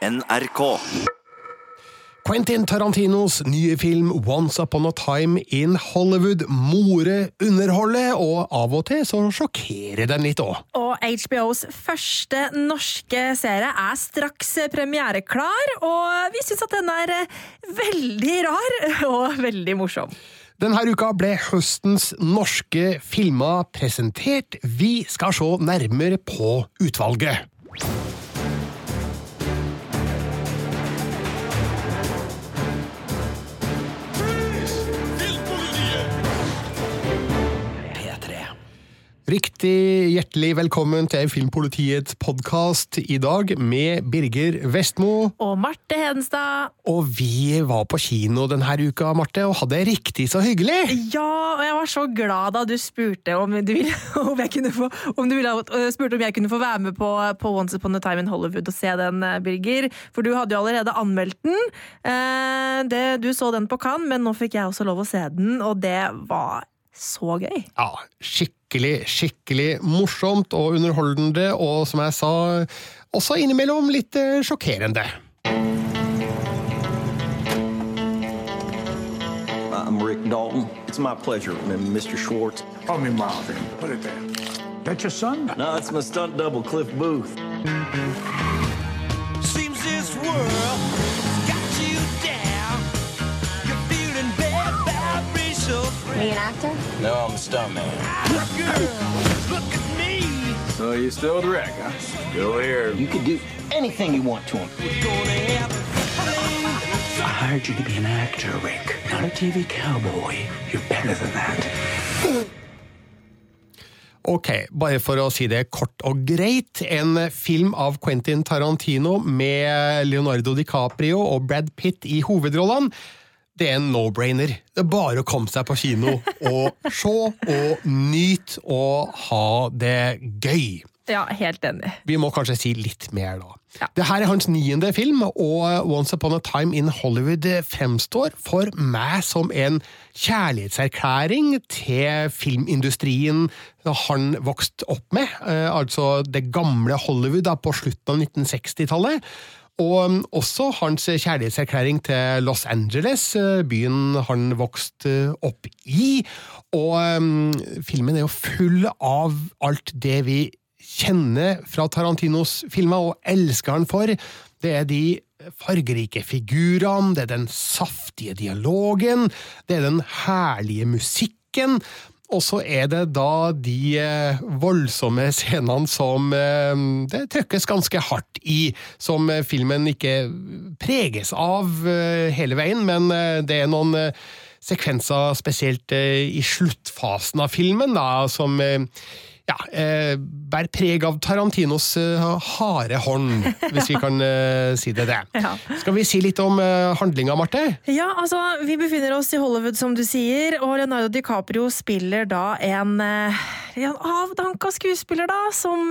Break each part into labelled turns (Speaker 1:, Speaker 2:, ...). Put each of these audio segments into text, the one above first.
Speaker 1: NRK.
Speaker 2: Quentin Tarantinos nye film Once Upon a Time in Hollywood more underholde, og av og til så sjokkerer den litt òg.
Speaker 3: Og HBOs første norske serie er straks premiereklar, og vi syns at den er veldig rar og veldig morsom.
Speaker 2: Denne uka ble høstens norske filmer presentert. Vi skal se nærmere på utvalget. Riktig hjertelig velkommen til Filmpolitiets podkast i dag med Birger Vestmo.
Speaker 3: Og Marte Hedenstad.
Speaker 2: Og vi var på kino denne uka, Marte, og hadde det riktig så hyggelig!
Speaker 3: Ja, og jeg var så glad da du spurte om, du ville, om, jeg, kunne få, om, ville, spurte om jeg kunne få være med på, på, Once Upon a Time in Hollywood og se den, eh, Birger. For du hadde jo allerede anmeldt den. Eh, det, du så den på Cannes, men nå fikk jeg også lov å se den, og det var så gøy.
Speaker 2: Ja, skikkelig, skikkelig skikkelig morsomt og underholdende, og som jeg sa, også innimellom litt eh, sjokkerende.
Speaker 4: I'm Rick Dalton. It's my pleasure, Mr. Schwartz.
Speaker 5: Call me Miles. Put it there. That's your son?
Speaker 4: No, it's my stunt double, Cliff Booth.
Speaker 6: Seems this world
Speaker 7: Are you an actor?
Speaker 4: No, I'm a stuntman.
Speaker 6: Girl, look at me.
Speaker 5: So you still with Rick, huh? Still here.
Speaker 4: You could do anything you want to him.
Speaker 8: I hired you to be an actor, Rick, not a TV cowboy. You're better than that.
Speaker 2: Ok, bare for å si det kort og greit. En film av Quentin Tarantino med Leonardo DiCaprio og Brad Pitt i hovedrollene. Det er en no-brainer. Det er bare å komme seg på kino og se og nyte og ha det gøy.
Speaker 3: Ja, helt enig.
Speaker 2: Vi må kanskje si litt mer, da.
Speaker 3: Ja.
Speaker 2: Det her er hans niende film, og Once Upon a Time in Hollywood fremstår for meg som en kjærlighetserklæring til filmindustrien han vokste opp med, eh, altså det gamle Hollywood da, på slutten av 1960-tallet. Og også hans kjærlighetserklæring til Los Angeles, eh, byen han vokste opp i. Og um, filmen er jo full av alt det vi kjenner fra Tarantinos filmer og elsker han for. Det er de fargerike figurene, det er den saftige dialogen, det er den herlige musikken. Og så er det da de eh, voldsomme scenene som eh, det trykkes ganske hardt i, som eh, filmen ikke preges av hele veien, men det er noen sekvenser, spesielt i sluttfasen av filmen, da, som ja, eh, bærer preg av Tarantinos eh, harde hånd, hvis vi kan eh, si det det.
Speaker 3: Ja.
Speaker 2: Skal vi si litt om handlinga, Marte?
Speaker 3: Ja, altså, vi befinner oss i Hollywood, som du sier, og Leonardo DiCaprio spiller da en, en avdanka skuespiller, da, som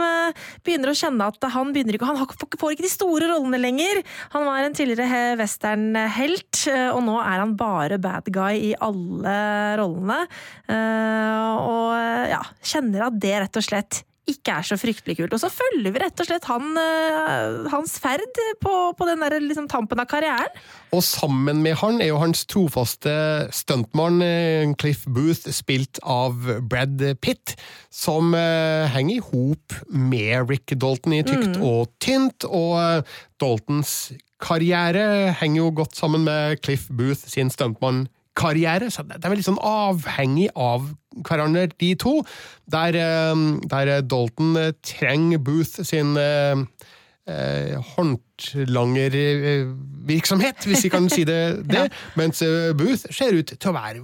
Speaker 3: begynner å kjenne at han begynner ikke Han får ikke de store rollene lenger. Han var en tidligere he- westernhelt, og nå er han bare bad guy i alle rollene. Eh, Og ja, kjenner at det rett og slett ikke er så fryktelig kult. Og så følger vi rett og slett han, eh, hans ferd på, på den der liksom, tampen av karrieren.
Speaker 2: Og sammen med han er jo hans trofaste stuntmann eh, Cliff Booth, spilt av Brad Pitt, som uh, henger i hop med Rick Dalton i tykt og tynt. Og Daltons karriere henger jo godt sammen med Cliff Booth sin stuntmann-karriere, så Det er veldig sånn avhengig av hverandre, de to. Der, eh, der Dalton eh, trenger Booth sin eh, eh, håndlangervirksomhet, hvis vi kan si det, det. Mens eh, Booth ser ut til å være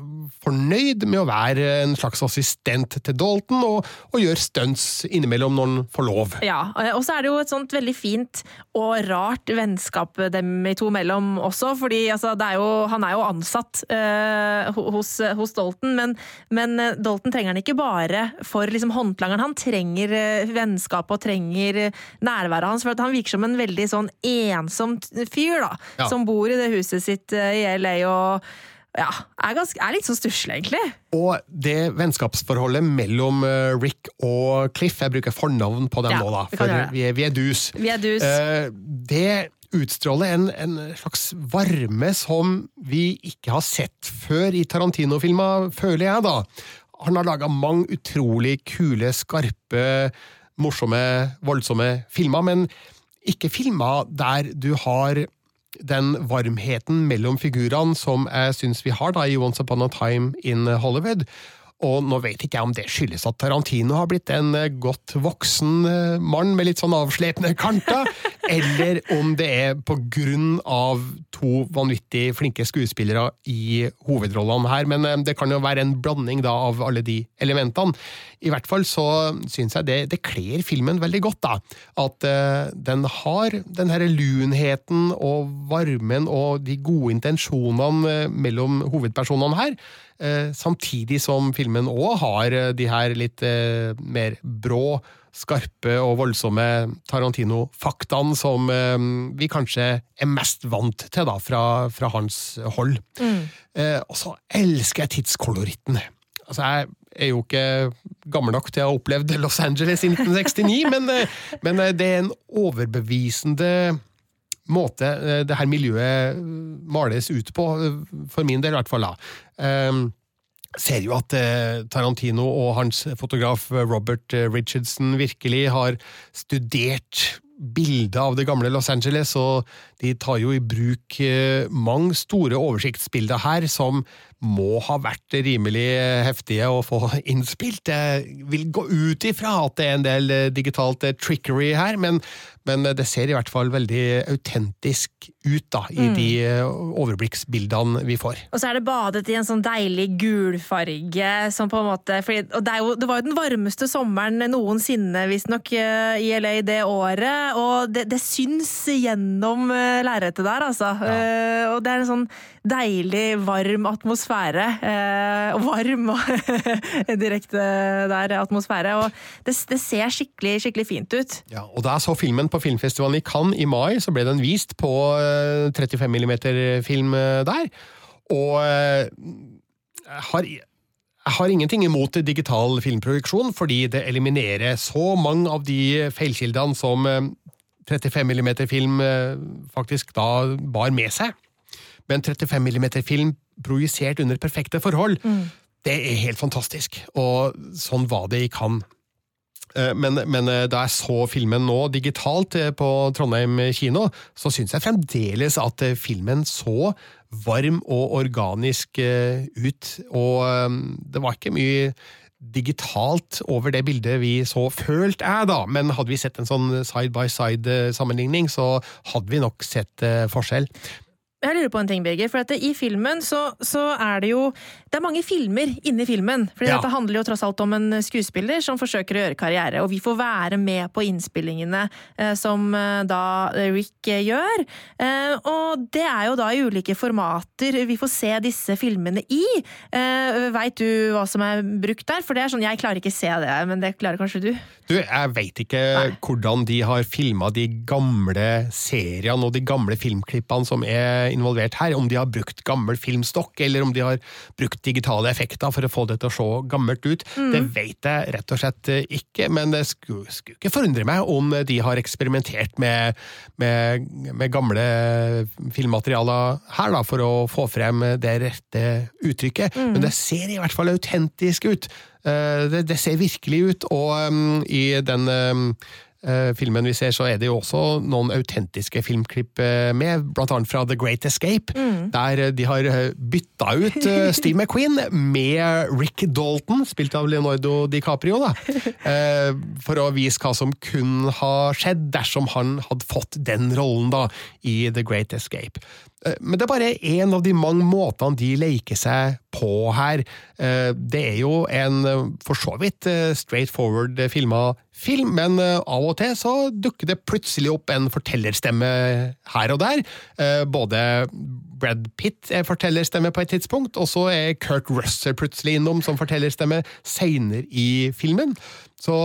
Speaker 2: fornøyd med å være en slags assistent til Dalton, og, og gjør stunts innimellom når han får lov.
Speaker 3: Ja, og så er det jo et sånt veldig fint og rart vennskap dem i to mellom også, fordi altså, det er jo, han er jo ansatt øh, hos, hos Dalton, men, men eh, Dalton trenger han ikke bare for liksom, håndlangeren, han trenger vennskapet vennskap og trenger eh, nærværet hans, for han virker som en veldig sånn ensom fyr, da,
Speaker 2: Ja.
Speaker 3: som bor i det huset sitt eh, i LA og ja, er, ganske, er litt så stusslig, egentlig.
Speaker 2: Og det vennskapsforholdet mellom eh, Rick og Cliff, jeg bruker fornavn på dem
Speaker 3: Ja,
Speaker 2: nå, da, for vi er, vi er dus.
Speaker 3: Vi er dus.
Speaker 2: Uh, det utstråler en, en slags varme som vi ikke har sett før i Tarantino-filmer, føler jeg, da. Han har laga mange utrolig kule, skarpe, morsomme, voldsomme filmer, men ikke filmer der du har den varmheten mellom figurene som jeg syns vi har da i Once Upon a Time in Hollywood. Og nå vet ikke jeg om det skyldes at Tarantino har blitt en eh, godt voksen eh, mann med litt sånn avslepne kanter, eller om det er på grunn av to vanvittig flinke skuespillere i hovedrollene her. Men eh, det kan jo være en blanding da av alle de elementene. I hvert fall så syns jeg det, det kler filmen veldig godt, da. At uh, den har den herre lunheten og varmen og de gode intensjonene mellom hovedpersonene her. Eh, samtidig som filmen òg har eh, de her litt eh, mer brå, skarpe og voldsomme Tarantino-faktaene som vi kanskje er mest vant til da, fra, fra hans hold. Mm. og så elsker jeg tidskoloritten. Altså, jeg er jo ikke gammel nok til å ha opplevd Los Angeles i 1969, men, men det er en overbevisende måte eh, det her miljøet eh, males ut på, eh, for min del i hvert fall. Um, ser jo at Tarantino og hans fotograf Robert Richardson virkelig har studert bildet av det gamle Los Angeles, og de tar jo i bruk mange store oversiktsbilder her som må ha vært rimelig heftige å få innspilt. Jeg vil gå ut ifra at det er en del digitalt trickery her, men, men det ser i hvert fall veldig autentisk ut da, i de eh, overblikksbildene vi får.
Speaker 3: Og så er det badet i en sånn deilig gulfarge som på en måte fordi, Og det, jo, det var jo den varmeste sommeren noensinne, visstnok, eh, i LA det året. Og det, det syns gjennom eh, lerretet der, altså. Eh, og det er en sånn deilig, varm atmosfære. eh, og varm direkte der atmosfære. Og det, det ser skikkelig, skikkelig fint ut.
Speaker 2: Ja, og jeg så filmen på filmfestivalen i Cannes i mai, så ble den vist på eh, 35 mm-film der. Og eh, har, jeg har ingenting imot digital filmproduksjon, fordi det eliminerer så mange av de feilkildene som eh, 35 mm-film faktisk da bar med seg. Men 35 mm-film projisert under perfekte forhold, det er helt fantastisk. Og sånn var det i Cannes. Eh, Men, men eh, da jeg så filmen nå digitalt eh, på Trondheim kino, så syns jeg fremdeles at filmen så varm og organisk ut. Og eh, det var ikke mye digitalt over det bildet vi så, følt jeg da, men hadde vi sett en sånn side by side-sammenligning, så hadde vi nok sett forskjell.
Speaker 3: Jeg lurer på en ting, Birger. For I filmen så, så er det jo Det er mange filmer inni filmen. For
Speaker 2: Ja.
Speaker 3: dette handler jo tross alt om en skuespiller som forsøker å gjøre karriere. Og vi får være med på innspillingene eh, som eh, da Rick eh, gjør. Eh, og det er jo da i ulike formater vi får se disse filmene i. Eh, Veit du hva som er brukt der? For det er sånn, jeg klarer ikke se det, men det klarer kanskje du?
Speaker 2: Du, jeg veit ikke
Speaker 3: Nei.
Speaker 2: hvordan de har filma de gamle seriene og de gamle filmklippene som er involvert her. Om de har brukt gammel filmstokk, eller om de har brukt digitale effekter for å få det til å se gammelt ut. Det vet jeg rett og slett ikke, men det skulle, skulle ikke forundre meg om de har eksperimentert med, med, med gamle filmmaterialer her, da, for å få frem det rette uttrykket. Men det ser i hvert fall autentisk ut. Eh, Det, det ser virkelig ut, og um, i den um, eh, filmen vi ser, så er det jo også noen autentiske filmklipp eh, med, annet fra The Great Escape, der eh, de har bytta ut Steve McQueen med Rick Dalton, spilt av Leonardo DiCaprio, da, for å vise hva som kun har skjedd dersom han hadde fått den rollen da, i The Great Escape. Eh, Men det er bare én av de mange måtene de leker seg på her. Eh, Det er jo en eh, for så vidt straight forward filma film, men av og til så dukker det plutselig opp en fortellerstemme her og der. Både Brad Pitt er fortellerstemme på et tidspunkt, og så er Kurt Russell plutselig innom som fortellerstemme seinere i filmen. Så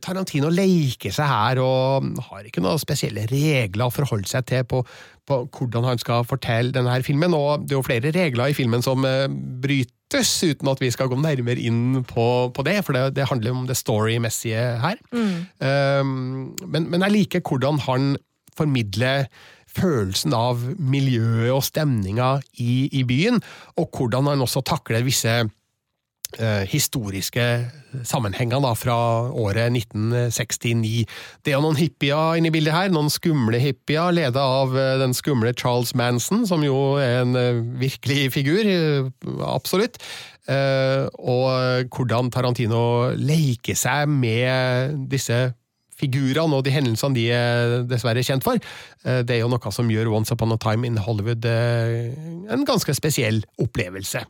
Speaker 2: Tarantino leker seg her og har ikke noen spesielle regler å forholde seg til på, på hvordan han skal fortelle denne her filmen, og det er jo flere regler i filmen som eh, brytes, uten at vi skal gå nærmere inn på, på det, for det, det handler om det storymessige her. Um, men, men jeg liker hvordan han formidler følelsen av miljøet og stemninga i, i byen, og hvordan han også takler visse historiske sammenhenger da, fra året 1969. Det er noen hippier inne i bildet her, noen skumle hippier, ledet av eh, den skumle Charles Manson, som jo er en eh, virkelig figur, eh, absolutt. Eh, og hvordan Tarantino leker seg med disse figurene og de hendelsene de er dessverre kjent for. Eh, Det er jo noe som gjør Once Upon a Time in Hollywood eh, en ganske spesiell opplevelse.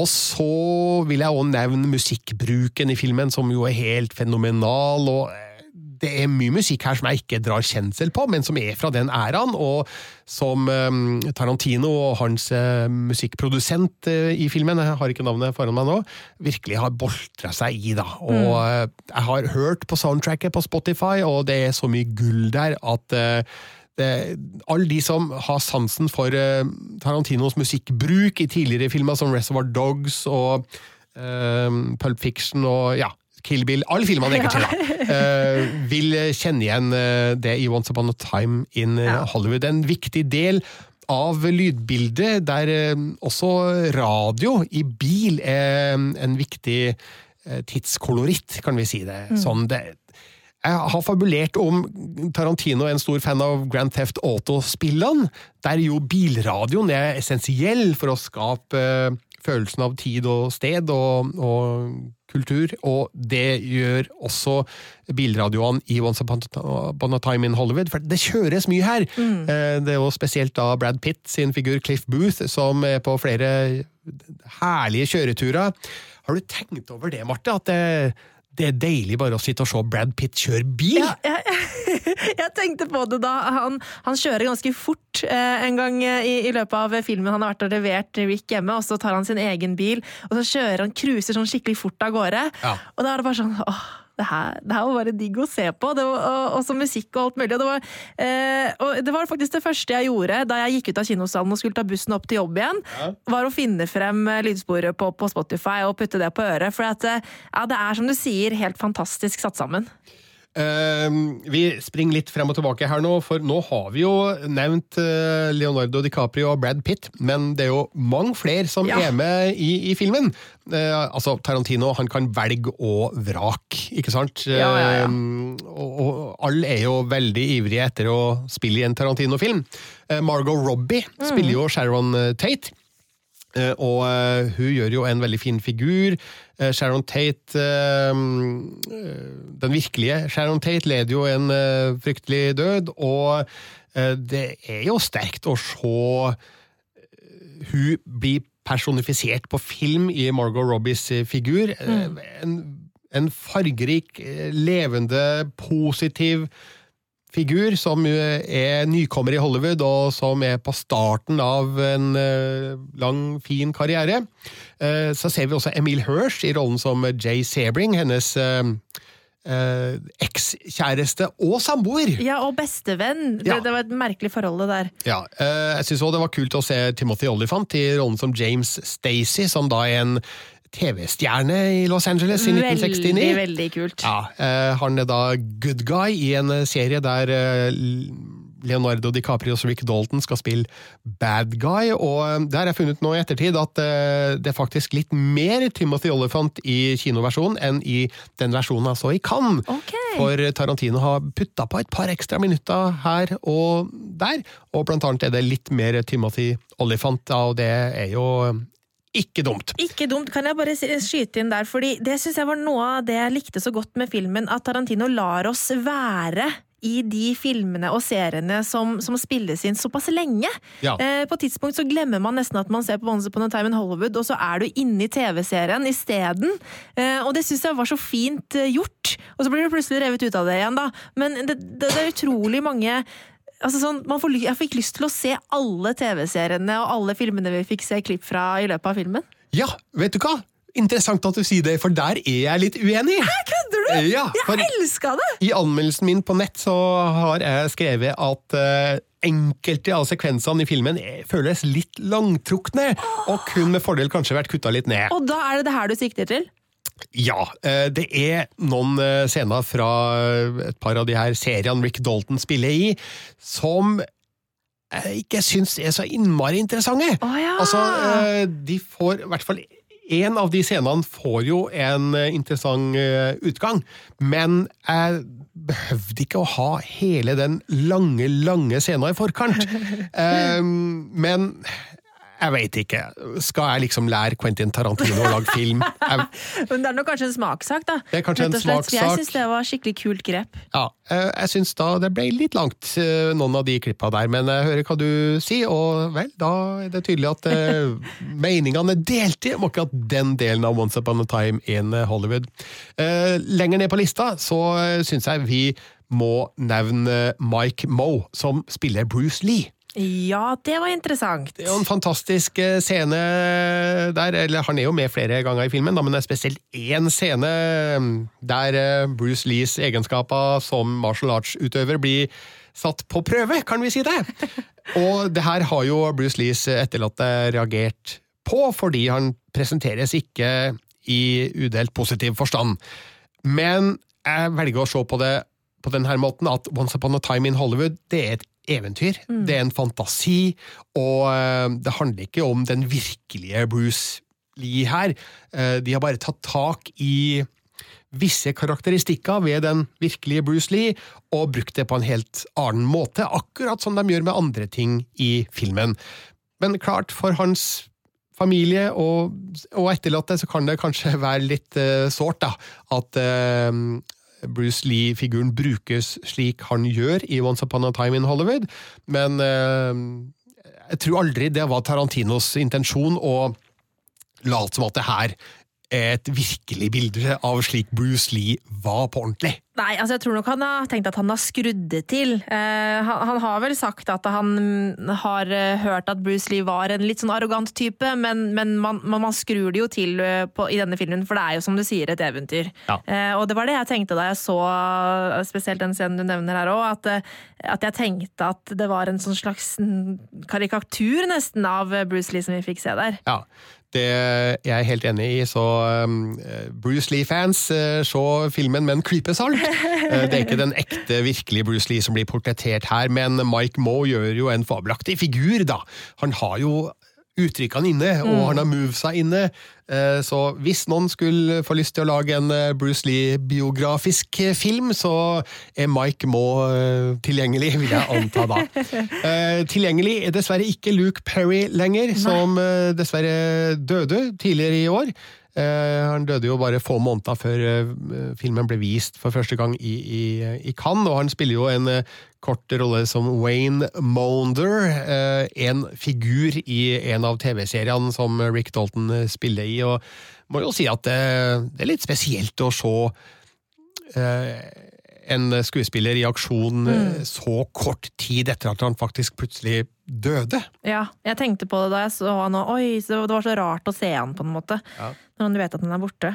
Speaker 2: Og så vil jeg òg nevne musikkbruken i filmen, som jo er helt fenomenal. og eh, det er mye musikk her som jeg ikke drar kjensel på, men som er fra den æraen, og som eh, Tarantino og hans eh, musikkprodusent i filmen, jeg har ikke navnet foran meg nå, virkelig har boltra seg i. da. Og eh, jeg har hørt på soundtracket på Spotify, og det er så mye gull der at alle de som har sansen for eh, Tarantinos musikkbruk i tidligere filmer som Reservoir Dogs og eh, Pulp Fiction og ja, Kill Bill, alle filmene egentlig, da, eh, vil kjenne igjen eh, det i Once Upon a Time in eh, Hollywood. En viktig del av lydbildet, der eh, også radio i bil er en viktig eh, tidskoloritt, kan vi si det. Sånn det jeg har fabulert om Tarantino er en stor fan av Grand Theft Auto-spillene, der jo bilradioen er essensiell for å skape eh, følelsen av tid og sted og, og kultur, og det gjør også bilradioene i Once Upon a Time in Hollywood, for det kjøres mye her. Mm. Det er jo spesielt da Brad Pitt sin figur Cliff Booth, som er på flere herlige kjøreturer. Har du tenkt over det, Marte? At det, det er deilig bare å sitte og se Brad Pitt kjøre bil?
Speaker 3: Ja, jeg, jeg tenkte på det da. Han, han kjører ganske fort eh, en gang i, i løpet av filmen. Han har vært og levert Rick hjemme, og så tar han sin egen bil, og så kjører han cruiser sånn skikkelig fort av gårde.
Speaker 2: Ja.
Speaker 3: Og da er det bare sånn åh, det her, det her var bare digg å se på. Det var, og, også musikk og alt mulig. Det, var, eh, og det var faktisk det første jeg gjorde da jeg gikk ut av kinosalen og skulle ta bussen opp til jobb igjen. Var å finne frem eh, lydsporet på, på Spotify og putte det på øret. For at, eh, ja, det er som du sier, helt fantastisk satt sammen.
Speaker 2: Eh, vi springer litt frem og tilbake her nå, for nå har vi jo nevnt eh, Leonardo DiCaprio og Brad Pitt, men det er jo mange flere som
Speaker 3: Ja.
Speaker 2: er med i, i filmen. Eh, altså, Tarantino han kan velge og vrake, ikke sant?
Speaker 3: Ja, ja, ja.
Speaker 2: Eh, og, og alle er jo veldig ivrige etter å spille i en Tarantino-film. Eh, Margot Robbie
Speaker 3: Mm.
Speaker 2: spiller jo Sharon Tate. Og hun gjør jo en veldig fin figur. Eh, Sharon Tate eh, eh, Den virkelige Sharon Tate leder jo en fryktelig død, og det er jo sterkt å se hun bli personifisert på film i Margot Robbies figur. Mm. En, en fargerik, levende, positiv figur som er nykommer i Hollywood, og som er på starten av en eh, lang, fin karriere. Eh, så ser vi også Emil Hirsch i rollen som Jay Sebring, hennes eh, eh, ekskjæreste og samboer.
Speaker 3: Ja, og bestevenn.
Speaker 2: Ja.
Speaker 3: Det, det var et merkelig forhold, det der.
Speaker 2: Ja, eh, jeg syns òg det var kult å se Timothy Olyphant i rollen som James Stacey, som da er en TV-stjerne i Los Angeles i 1969.
Speaker 3: Veldig, veldig kult.
Speaker 2: Ja, eh, Han er da good guy i en eh, serie der Leonardo Leonardo og Rick Dalton skal spille bad guy, og eh, der har jeg funnet nå i ettertid at eh, det er faktisk litt mer Timothy Olyphant i kinoversjonen enn i den versjonen jeg så i Cannes.
Speaker 3: Okay.
Speaker 2: For Tarantino har putta på et par ekstra minutter her og der, og blant annet er det litt mer Timothy Olyphant, og det er jo ikke dumt.
Speaker 3: Ikke dumt, kan jeg bare skyte inn der, fordi det syns jeg var noe av det jeg likte så godt med filmen, at Tarantino lar oss være i de filmene og seriene som, som spilles inn såpass lenge.
Speaker 2: Ja.
Speaker 3: Eh, på et tidspunkt så glemmer man nesten at man ser på Once Upon a Time in Hollywood, og så er du inne i TV-serien isteden. Eh, og det syns jeg var så fint eh, gjort. Og så blir du plutselig revet ut av det igjen, da. Men det, det, det er utrolig mange altså sånn, man får, Jeg fikk lyst til å se alle TV-seriene og alle filmene vi fikk se klipp fra i løpet av filmen.
Speaker 2: Ja, vet du hva? Interessant at du sier det, for der er jeg litt uenig.
Speaker 3: Kødder du?!
Speaker 2: Ja,
Speaker 3: jeg elska det!
Speaker 2: I anmeldelsen min på nett så har jeg skrevet at eh, enkelte av sekvensene i filmen føles litt langtrukne, og kun med fordel kanskje vært kutta litt ned.
Speaker 3: Og da er det det her du sikter til?
Speaker 2: Ja, eh, det er noen eh, scener fra eh, et par av de her seriene Rick Dalton spiller i, som jeg ikke syns er så innmari interessante.
Speaker 3: Oh, ja.
Speaker 2: Altså, de får i hvert fall en av de scenene får jo en interessant utgang, men jeg behøvde ikke å ha hele den lange, lange scenen i forkant. Men jeg veit ikke. Skal jeg liksom lære Quentin Tarantino å lage film? Jeg,
Speaker 3: Men det er nok kanskje en smakssak, da.
Speaker 2: Det er kanskje en
Speaker 3: for Jeg syns det var skikkelig kult grep.
Speaker 2: ja, eh, jeg syns da det ble litt langt, eh, noen av de klippa der, men jeg hører hva du sier, og vel, da er det tydelig at eh, meningene er delte om akkurat den delen av Once Upon a Time in Hollywood. Lenger ned på lista så syns jeg vi må nevne Mike Moe, som spiller Bruce Lee.
Speaker 3: Ja, det var interessant.
Speaker 2: Det er jo en fantastisk eh, scene der, eller han er jo med flere ganger i filmen, men det er spesielt én scene eh, der eh, Bruce Lees egenskaper som martial arts-utøver blir satt på prøve, kan vi si det? Og det her har jo Bruce Lees etterlatte reagert på, fordi han presenteres ikke i udelt positiv forstand. Men jeg velger å se på det på denne måten at Once Upon a Time in Hollywood det er et eventyr, det er en fantasi, og eh, det handler ikke om den virkelige Bruce Lee her. Eh, De har bare tatt tak i visse karakteristikker ved den virkelige Bruce Lee, og brukt det på en helt annen måte, akkurat som de gjør med andre ting i filmen. Men klart, for hans familie og, og etterlatte så kan det kanskje være litt uh, sårt, at eh, Bruce Lee-figuren brukes slik han gjør i Once Upon a Time in Hollywood, men eh, jeg tror aldri det var Tarantinos intensjon å late som at det her er et virkelig bilde av slik Bruce Lee var på ordentlig.
Speaker 3: Nei, altså jeg tror nok han har tenkt at han har skrudd det til. Eh, han, han har vel sagt at han har eh, hørt at Bruce Lee var en litt sånn arrogant type, men, men man, man, man skrur det jo til eh, på, i denne filmen, for det er jo som du sier et eventyr.
Speaker 2: Ja.
Speaker 3: Eh, og det var det jeg tenkte da jeg så spesielt den scenen du nevner her òg, at, eh, at jeg tenkte at det var en sånn slags karikatur nesten av Bruce Lee som vi fikk se der.
Speaker 2: Ja, det er jeg helt enig i, så um, Bruce Lee-fans, uh, se filmen med en klype salt. Uh, det er ikke den ekte, virkelige Bruce Lee som blir portrettert her, men Mike Moe gjør jo en fabelaktig figur, da. Han har jo uttrykkene inne, og han har movesa inne. Uh, så hvis noen skulle få lyst til å lage en uh, Bruce Lee-biografisk uh, film, så er Mike Moe tilgjengelig, vil jeg anta da. Tilgjengelig er dessverre ikke Luke Perry lenger, som dessverre døde tidligere i år. Eh, han døde jo bare få måneder før eh, filmen ble vist for første gang i, i, i Cannes, og han spiller jo en eh, kort rolle som Wayne Maunder, en figur i en av TV-seriene som Rick Dalton spiller i, og må jo si at det, det er litt spesielt å se en skuespiller i aksjon mm. så kort tid etter at han faktisk plutselig døde.
Speaker 3: Ja, jeg tenkte på det da jeg så han, og oi, det var så rart å se han på en måte. Når du vet at han er borte.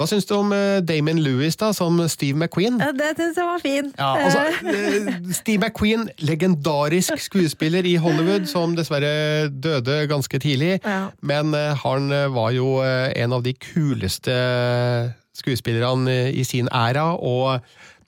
Speaker 2: Hva syns du om eh, Damon Lewis da, som Steve McQueen?
Speaker 3: Det syns jeg var fin.
Speaker 2: Ja, altså, eh, Steve McQueen, legendarisk skuespiller i Hollywood, som dessverre døde ganske tidlig.
Speaker 3: Ja.
Speaker 2: Men eh, han eh, var jo eh, en av de kuleste skuespillerne eh, i sin æra, og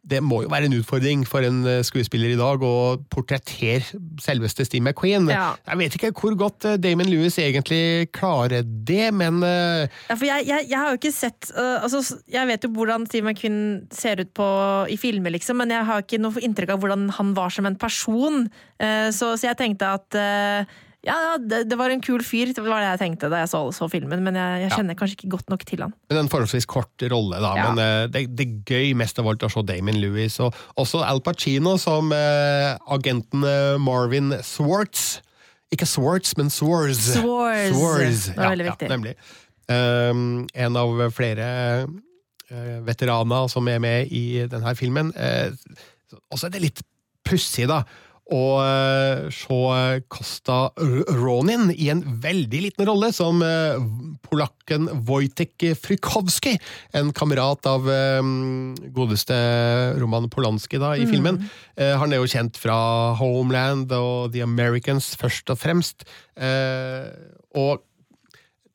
Speaker 2: det må jo være en utfordring for en eh, skuespiller i dag å portrettere selveste Steve McQueen.
Speaker 3: Ja.
Speaker 2: Jeg vet ikke hvor godt eh, Damon Lewis egentlig klarer det, men eh,
Speaker 3: Ja, for jeg, jeg, jeg har jo ikke sett uh, altså, Jeg vet jo hvordan Steve McQueen ser ut på, i filmer, liksom, men jeg har ikke noe inntrykk av hvordan han var som en person. Uh, så, så jeg tenkte at eh, ja, ja, det, det var en kul fyr, det var det jeg tenkte da jeg så, så filmen. Men jeg, jeg kjenner kanskje ikke godt nok til han.
Speaker 2: Men en forholdsvis kort rolle, da.
Speaker 3: Ja.
Speaker 2: Men eh, det, det er gøy mest av alt å se Damon Lewis, og også Al Pacino som eh, agenten eh, Marvin Swartz. Ikke Swartz, men Swartz.
Speaker 3: Swartz,
Speaker 2: Swartz.
Speaker 3: Det var veldig viktig.
Speaker 2: Ja, nemlig. Um, en av flere uh, veteraner som er med i denne filmen. Uh, også er det litt pussig, da, å eh, se Costa Ronin i en veldig liten rolle som eh, polakken Wojtek Frykowski, en kamerat av eh, godeste Roman Polanski da, i filmen. Mm. han er jo kjent fra Homeland og The Americans, først og fremst. Eh, og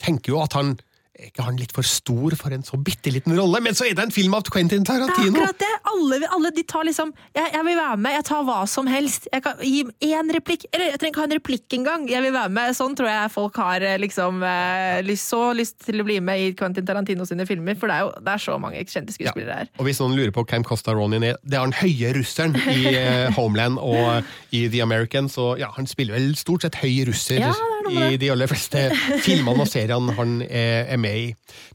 Speaker 2: tenker jo at han er ikke han litt for stor for en så bitte liten rolle? Men så er det en film av Quentin Tarantino!
Speaker 3: Det er akkurat det! Alle, alle de tar liksom jeg, jeg vil være med, jeg tar hva som helst. Jeg kan gi én replikk, eller jeg trenger ikke ha en replikk engang. Jeg vil være med. Sånn tror jeg folk har eh, liksom eh, lyst, så lyst til å bli med i Quentin Tarantino sine filmer, for det er jo det er så mange kjente skuespillere her.
Speaker 2: Og hvis noen lurer på hvem Costa Ronin er, det er han høye russeren i eh, Homeland og i The Americans. Og ja, han spiller vel stort sett høy russer
Speaker 3: Ja, med
Speaker 2: i de aller fleste filmene og seriene han er, er med i.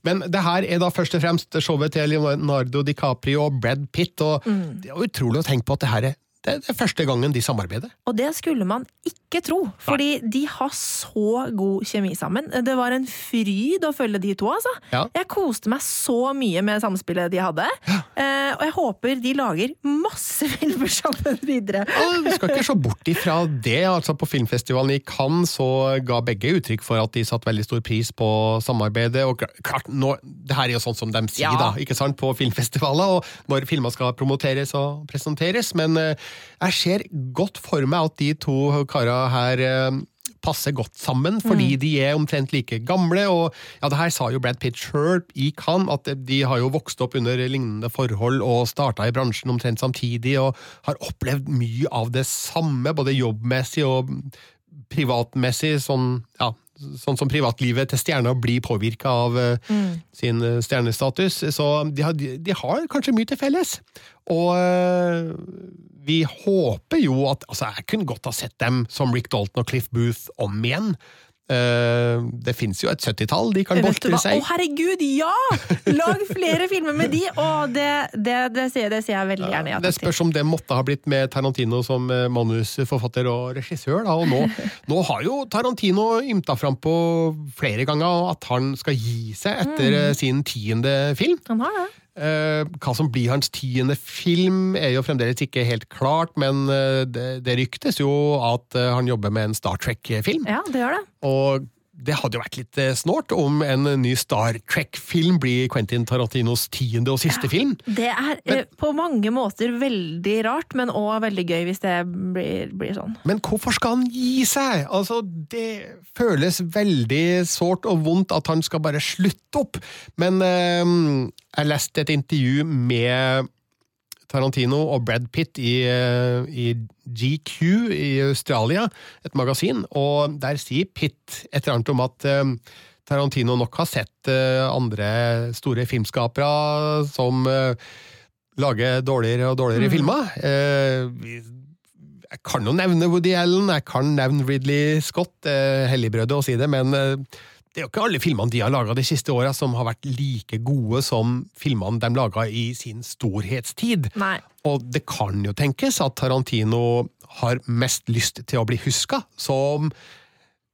Speaker 2: Men det her er da først og fremst showet til Leonardo DiCaprio og Brad Pitt, og
Speaker 3: Mm.
Speaker 2: det er utrolig å tenke på at det her er det er første gangen de samarbeider.
Speaker 3: Og det skulle man ikke tro, fordi de har så god kjemi sammen. Det var en fryd å følge de to, altså.
Speaker 2: Ja.
Speaker 3: Jeg koste meg så mye med samspillet de hadde, eh, og jeg håper de lager masse filmer sammen videre.
Speaker 2: Og vi skal ikke se bort ifra det. altså På filmfestivalen i Cannes så ga begge uttrykk for at de satte veldig stor pris på samarbeidet. og klart, nå, Det her er jo sånn som de sier
Speaker 3: Ja.
Speaker 2: da, ikke sant, på filmfestivaler, og når filmer skal promoteres og presenteres. Men eh, jeg ser godt for meg at de to kara her eh, passer godt sammen, fordi de er omtrent like gamle. og ja, det her sa jo Brad Pitt sjøl i Cannes, at de har jo vokst opp under lignende forhold og starta i bransjen omtrent samtidig, og har opplevd mye av det samme, både jobbmessig og privatmessig, sånn, ja, sånn som privatlivet til stjerner blir påvirka av mm. sin eh, stjernestatus. Så de har, de har kanskje mye til felles. Og eh, vi håper jo at Altså, jeg kunne godt ha sett dem som Rick Dalton og Cliff Booth om igjen. Eh, det fins jo et 70-tall de kan boltre seg
Speaker 3: hva? Å, herregud, ja! Lag flere filmer med de! Og det, det, det, sier, det sier jeg veldig gjerne ja
Speaker 2: Det spørs om det måtte ha blitt med Tarantino som eh, manusforfatter og regissør. Da, og nå, nå har jo Tarantino ymta fram på flere ganger at han skal gi seg etter mm. sin tiende film.
Speaker 3: Han har det.
Speaker 2: Eh, hva som blir hans tiende film, er jo fremdeles ikke helt klart, men eh, det, det ryktes jo at eh, han jobber med en Star Trek-film.
Speaker 3: Ja, det gjør det.
Speaker 2: Og det hadde jo vært litt eh, snålt om en ny Star Trek-film blir Quentin Tarantinos tiende og siste film.
Speaker 3: Det er eh, på mange måter veldig rart, men òg veldig gøy hvis det blir, blir sånn.
Speaker 2: Men hvorfor skal han gi seg? Altså, det føles veldig sårt og vondt at han skal bare slutte opp. Men eh, jeg leste et intervju med Tarantino og Brad Pitt i, eh, i GQ i Australia, et magasin, og der sier Pitt et eller annet om at eh, Tarantino nok har sett eh, andre store filmskapere som lager dårligere og dårligere filmer. Eh, jeg kan jo nevne Woody Allen, jeg kan nevne Ridley Scott, helligbrødet å si det, men det er jo ikke alle filmene de har laga de siste åra som har vært like gode som filmene de laga i sin storhetstid.
Speaker 3: Nei.
Speaker 2: Og det kan jo tenkes at Tarantino har mest lyst til å bli huska som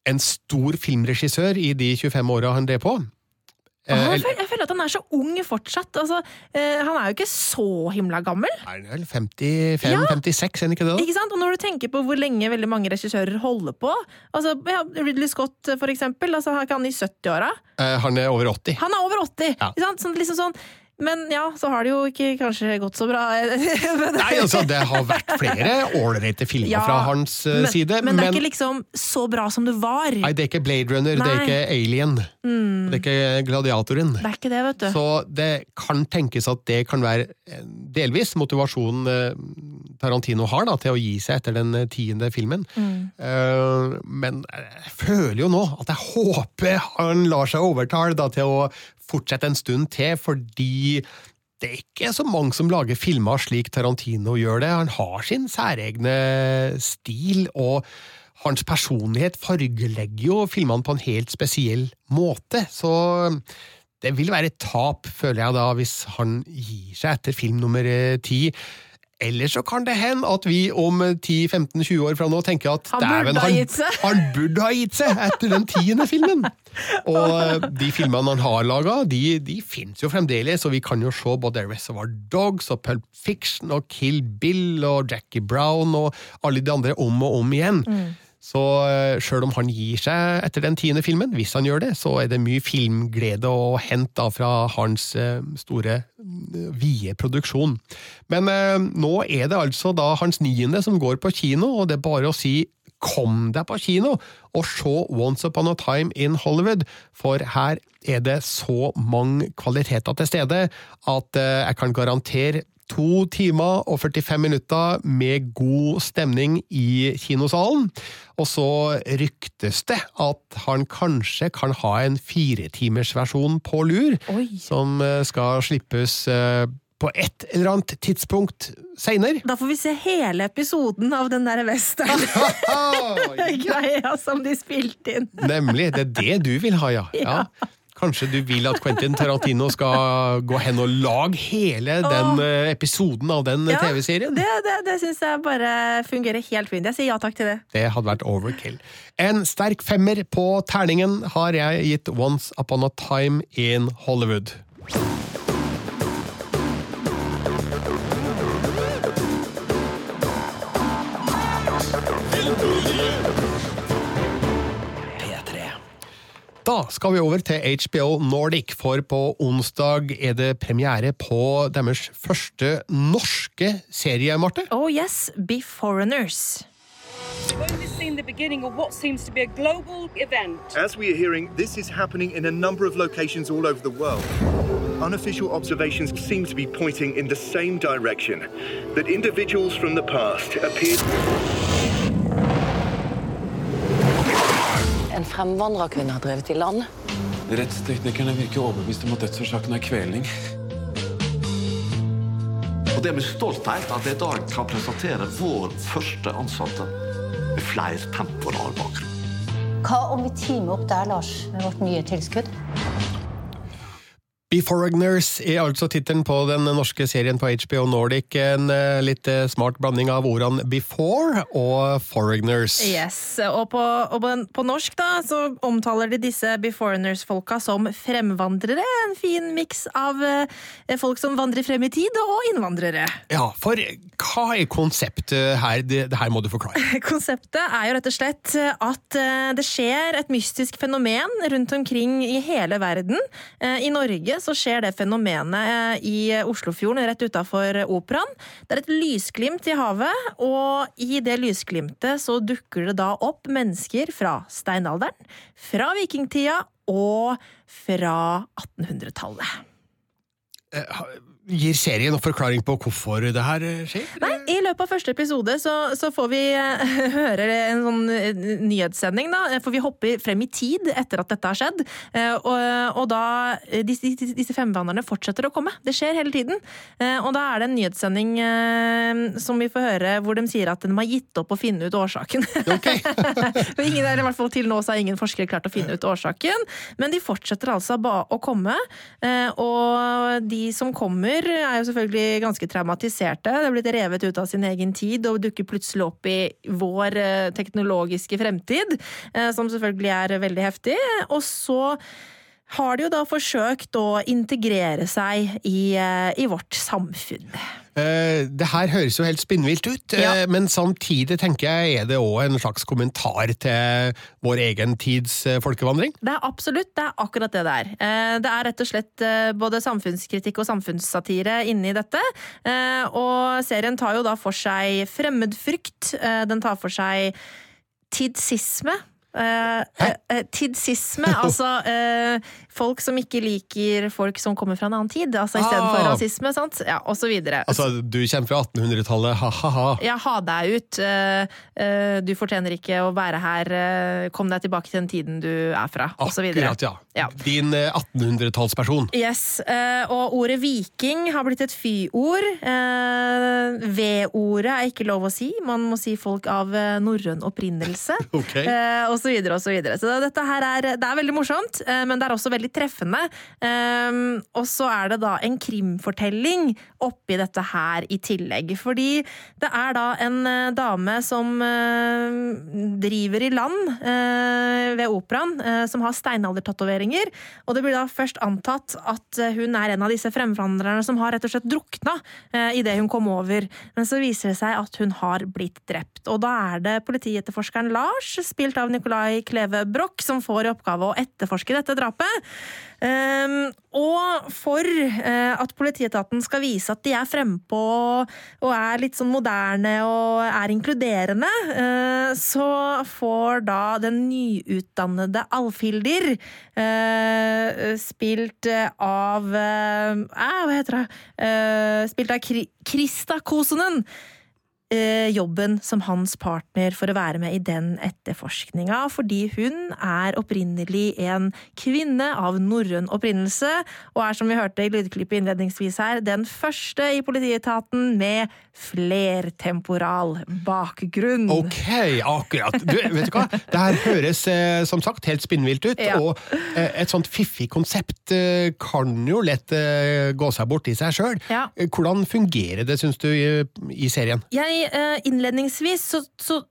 Speaker 2: en stor filmregissør i de 25 åra han drev på. Eh,
Speaker 3: jeg, føler, jeg føler at han er så ung fortsatt. Altså, eh, han er jo ikke så himla gammel.
Speaker 2: er det vel 55-56, er han ikke det?
Speaker 3: Ikke sant? Og når du tenker på hvor lenge veldig mange regissører holder på altså, ja, Ridley Scott, for eksempel. Altså, er ikke han i 70-åra?
Speaker 2: Eh, Han er over 80.
Speaker 3: Han er over 80!
Speaker 2: Ja.
Speaker 3: Sånn, liksom sånn. Men ja, så har det jo ikke kanskje gått så bra.
Speaker 2: Nei, altså, det har vært flere ålreite filmer
Speaker 3: Ja,
Speaker 2: fra hans eh,
Speaker 3: men,
Speaker 2: side,
Speaker 3: men det er ikke liksom så bra som det var.
Speaker 2: Nei, det er ikke Blade Runner, det er
Speaker 3: Mm.
Speaker 2: ikke Alien, det er ikke Gladiatoren.
Speaker 3: Det er ikke det, vet du.
Speaker 2: Så det kan tenkes at det kan være eh, delvis motivasjonen eh, Tarantino har da, til å gi seg etter den tiende filmen.
Speaker 3: Mm.
Speaker 2: Men jeg føler jo nå at jeg håper han lar seg overtale da, til å fortsette en stund til, fordi det er ikke så mange som lager filmer slik Tarantino gjør det. Han har sin særegne stil, og hans personlighet fargelegger jo filmene på en helt spesiell måte. Så det vil være et tap, føler jeg da, hvis han gir seg etter film nummer ti. Eller så kan det hende at vi om 10-15-20 år fra nå tenker at
Speaker 3: Han burde
Speaker 2: dæven, han, han burde ha gitt seg etter den tiende filmen! Og eh, de filmene han har laga, de, de fins jo fremdeles, og vi kan jo se både Reservoir Dogs og Pulp Fiction og Kill Bill og Jackie Brown og alle de andre om og om igjen. Så eh, sjøl om han gir seg etter den tiende filmen, hvis han gjør det, så er det mye filmglede å hente fra hans eh, store, eh, vide produksjon. Men nå er det altså da hans niende som går på kino, og det er bare å si kom deg på kino og se Once Upon a Time in Hollywood, for her er det så mange kvaliteter til stede at jeg kan garantere To timer og 45 minutter med god stemning i kinosalen. Og så ryktes det at han kanskje kan ha en firetimersversjon på lur,
Speaker 3: Oi.
Speaker 2: som eh, skal slippes eh, på et eller annet tidspunkt seinere.
Speaker 3: Da får vi se hele episoden av den der western-greia som de spilte inn.
Speaker 2: Nemlig. Det er det du vil ha, ja. ja. Kanskje du vil at Quentin Tarantino skal gå hen og lage hele den eh, episoden av den
Speaker 3: Ja,
Speaker 2: TV-serien?
Speaker 3: Det, det, det syns jeg bare fungerer helt fint. Jeg sier ja takk til det.
Speaker 2: Det hadde vært overkill. En sterk femmer på terningen har jeg gitt Once Upon a Time in Hollywood. Da skal vi over til HBO Nordic, for på onsdag er det premiere på deres første norske serie, Marte.
Speaker 3: Oh yes, Be Foreigners.
Speaker 1: We've only seen the beginning of what seems to be a global event.
Speaker 7: As we are hearing, this is happening in a number of locations all over the world. Unofficial observations seem to be pointing in the same direction that individuals from the past appeared.
Speaker 9: En fremvandrerkvinne har drevet i land.
Speaker 10: Rettsteknikerne virker overbevist om at dødsårsaken er kvelning.
Speaker 11: Og det er med stolthet at jeg i dag kan presentere vår første ansatte med flertemporal bakgrunn.
Speaker 12: Hva om vi teamer opp der, Lars, med vårt nye tilskudd?
Speaker 2: Be Foreigners er altså tittelen på den norske serien på HBO Nordic. En eh, litt eh, smart blanding av ordene before og foreigners.
Speaker 3: Yes, Og på, og på, norsk da, så omtaler de disse Be Foreigners-folka som fremvandrere. En fin miks av eh, folk som vandrer frem i tid, og innvandrere.
Speaker 2: Ja, for hva er konseptet her? Det, det her må du forklare.
Speaker 3: Konseptet er jo rett og slett at det skjer et mystisk fenomen rundt omkring i hele verden. I Norge så skjer det fenomenet eh, i Oslofjorden, rett utafor Operaen. Det er et lysglimt i havet, og i det lysglimtet så dukker det da opp mennesker fra steinalderen, fra vikingtida og fra 1800-tallet.
Speaker 2: Gir serien noen forklaring på hvorfor det her eh, skjer?
Speaker 3: Nei, I løpet av første episode så, så får vi eh, høre en sånn eh, nyhetssending, da. For vi hopper frem i tid etter at dette har skjedd. Og, og da disse, disse, femvandrerne fortsetter å komme. Det skjer hele tiden. Og da er det en nyhetssending som vi får høre hvor de sier at de har gitt opp å finne ut årsaken. Okay. ingen, eller i hvert fall til nå så har ingen forskere klart å finne ut årsaken. Men de fortsetter altså å komme. Og de som kommer er jo selvfølgelig ganske traumatiserte. Det er blitt revet ut av sin egen tid og dukker plutselig opp i vår eh, teknologiske fremtid, eh, som selvfølgelig er veldig heftig. Og så har de jo da forsøkt å integrere seg i, eh, i vårt samfunn.
Speaker 2: Eh, Det her høres jo helt spinnvilt ut, eh, men samtidig tenker jeg er det òg en slags kommentar til vår egen tids eh, folkevandring?
Speaker 3: Det er absolutt, det er akkurat det det er. Eh, Det er rett og slett både samfunnskritikk og samfunnssatire inni dette. Og serien tar jo da for seg fremmedfrykt, den tar for seg tidsisme. Eh, eh, eh, tidsisme, altså eh, folk som ikke liker folk som kommer fra en annen tid, altså istedenfor
Speaker 2: Ah.
Speaker 3: rasisme, sant? Ja, og så videre.
Speaker 2: Altså, du kommer fra 1800-tallet, ha-ha-ha.
Speaker 3: Ja, ha deg ut. eh, Du fortjener ikke å være her. Kom deg tilbake til den tiden du er fra, og så videre.
Speaker 2: Akkurat, ja.
Speaker 3: Ja.
Speaker 2: Din eh, 1800-tallsperson.
Speaker 3: Yes, eh, og ordet viking har blitt et fy-ord. Eh, V-ordet er ikke lov å si. Man må si folk av norrøn opprinnelse.
Speaker 2: Okay.
Speaker 3: Eh, og så videre og så. Så dette her er, det er veldig morsomt, eh, men det er også veldig treffende. Um, og så er det da en krimfortelling oppi dette her i tillegg. Fordi det er da en eh, dame som eh, driver i land eh, ved operaen, eh, som har steinaldertatoveringer. Og det blir da først antatt at eh, hun er en av disse fremvandrerne som har rett og slett drukna eh, idet hun kom over. Men så viser det seg at hun har blitt drept. Og da er det politietterforskeren Lars, spilt av Nicolai Kleve Broch, som får i oppgave å etterforske dette drapet. Um, og for uh, at politietaten skal vise at de er frempå og er litt sånn moderne og er inkluderende, uh, så får da den nyutdannede Alfhilder, uh, spilt eh, av eh, eh, Hva heter? Eh, spilt av Kri Krista Kosonen jobben som hans partner for å være med i den etterforskninga, fordi hun er opprinnelig en kvinne av norrøn opprinnelse, og er, som vi hørte i lydklippet innledningsvis her, den første i politietaten med flertemporal bakgrunn.
Speaker 2: Ok, akkurat. Du, vet du hva? Det her høres eh, som sagt helt spinnvilt ut,
Speaker 3: Ja.
Speaker 2: og eh, et sånt fiffig konsept eh, kan jo lett eh, gå seg bort i seg sjøl.
Speaker 3: Ja.
Speaker 2: Hvordan fungerer det, syns du, i, serien?
Speaker 3: Jeg, eh, innledningsvis så, så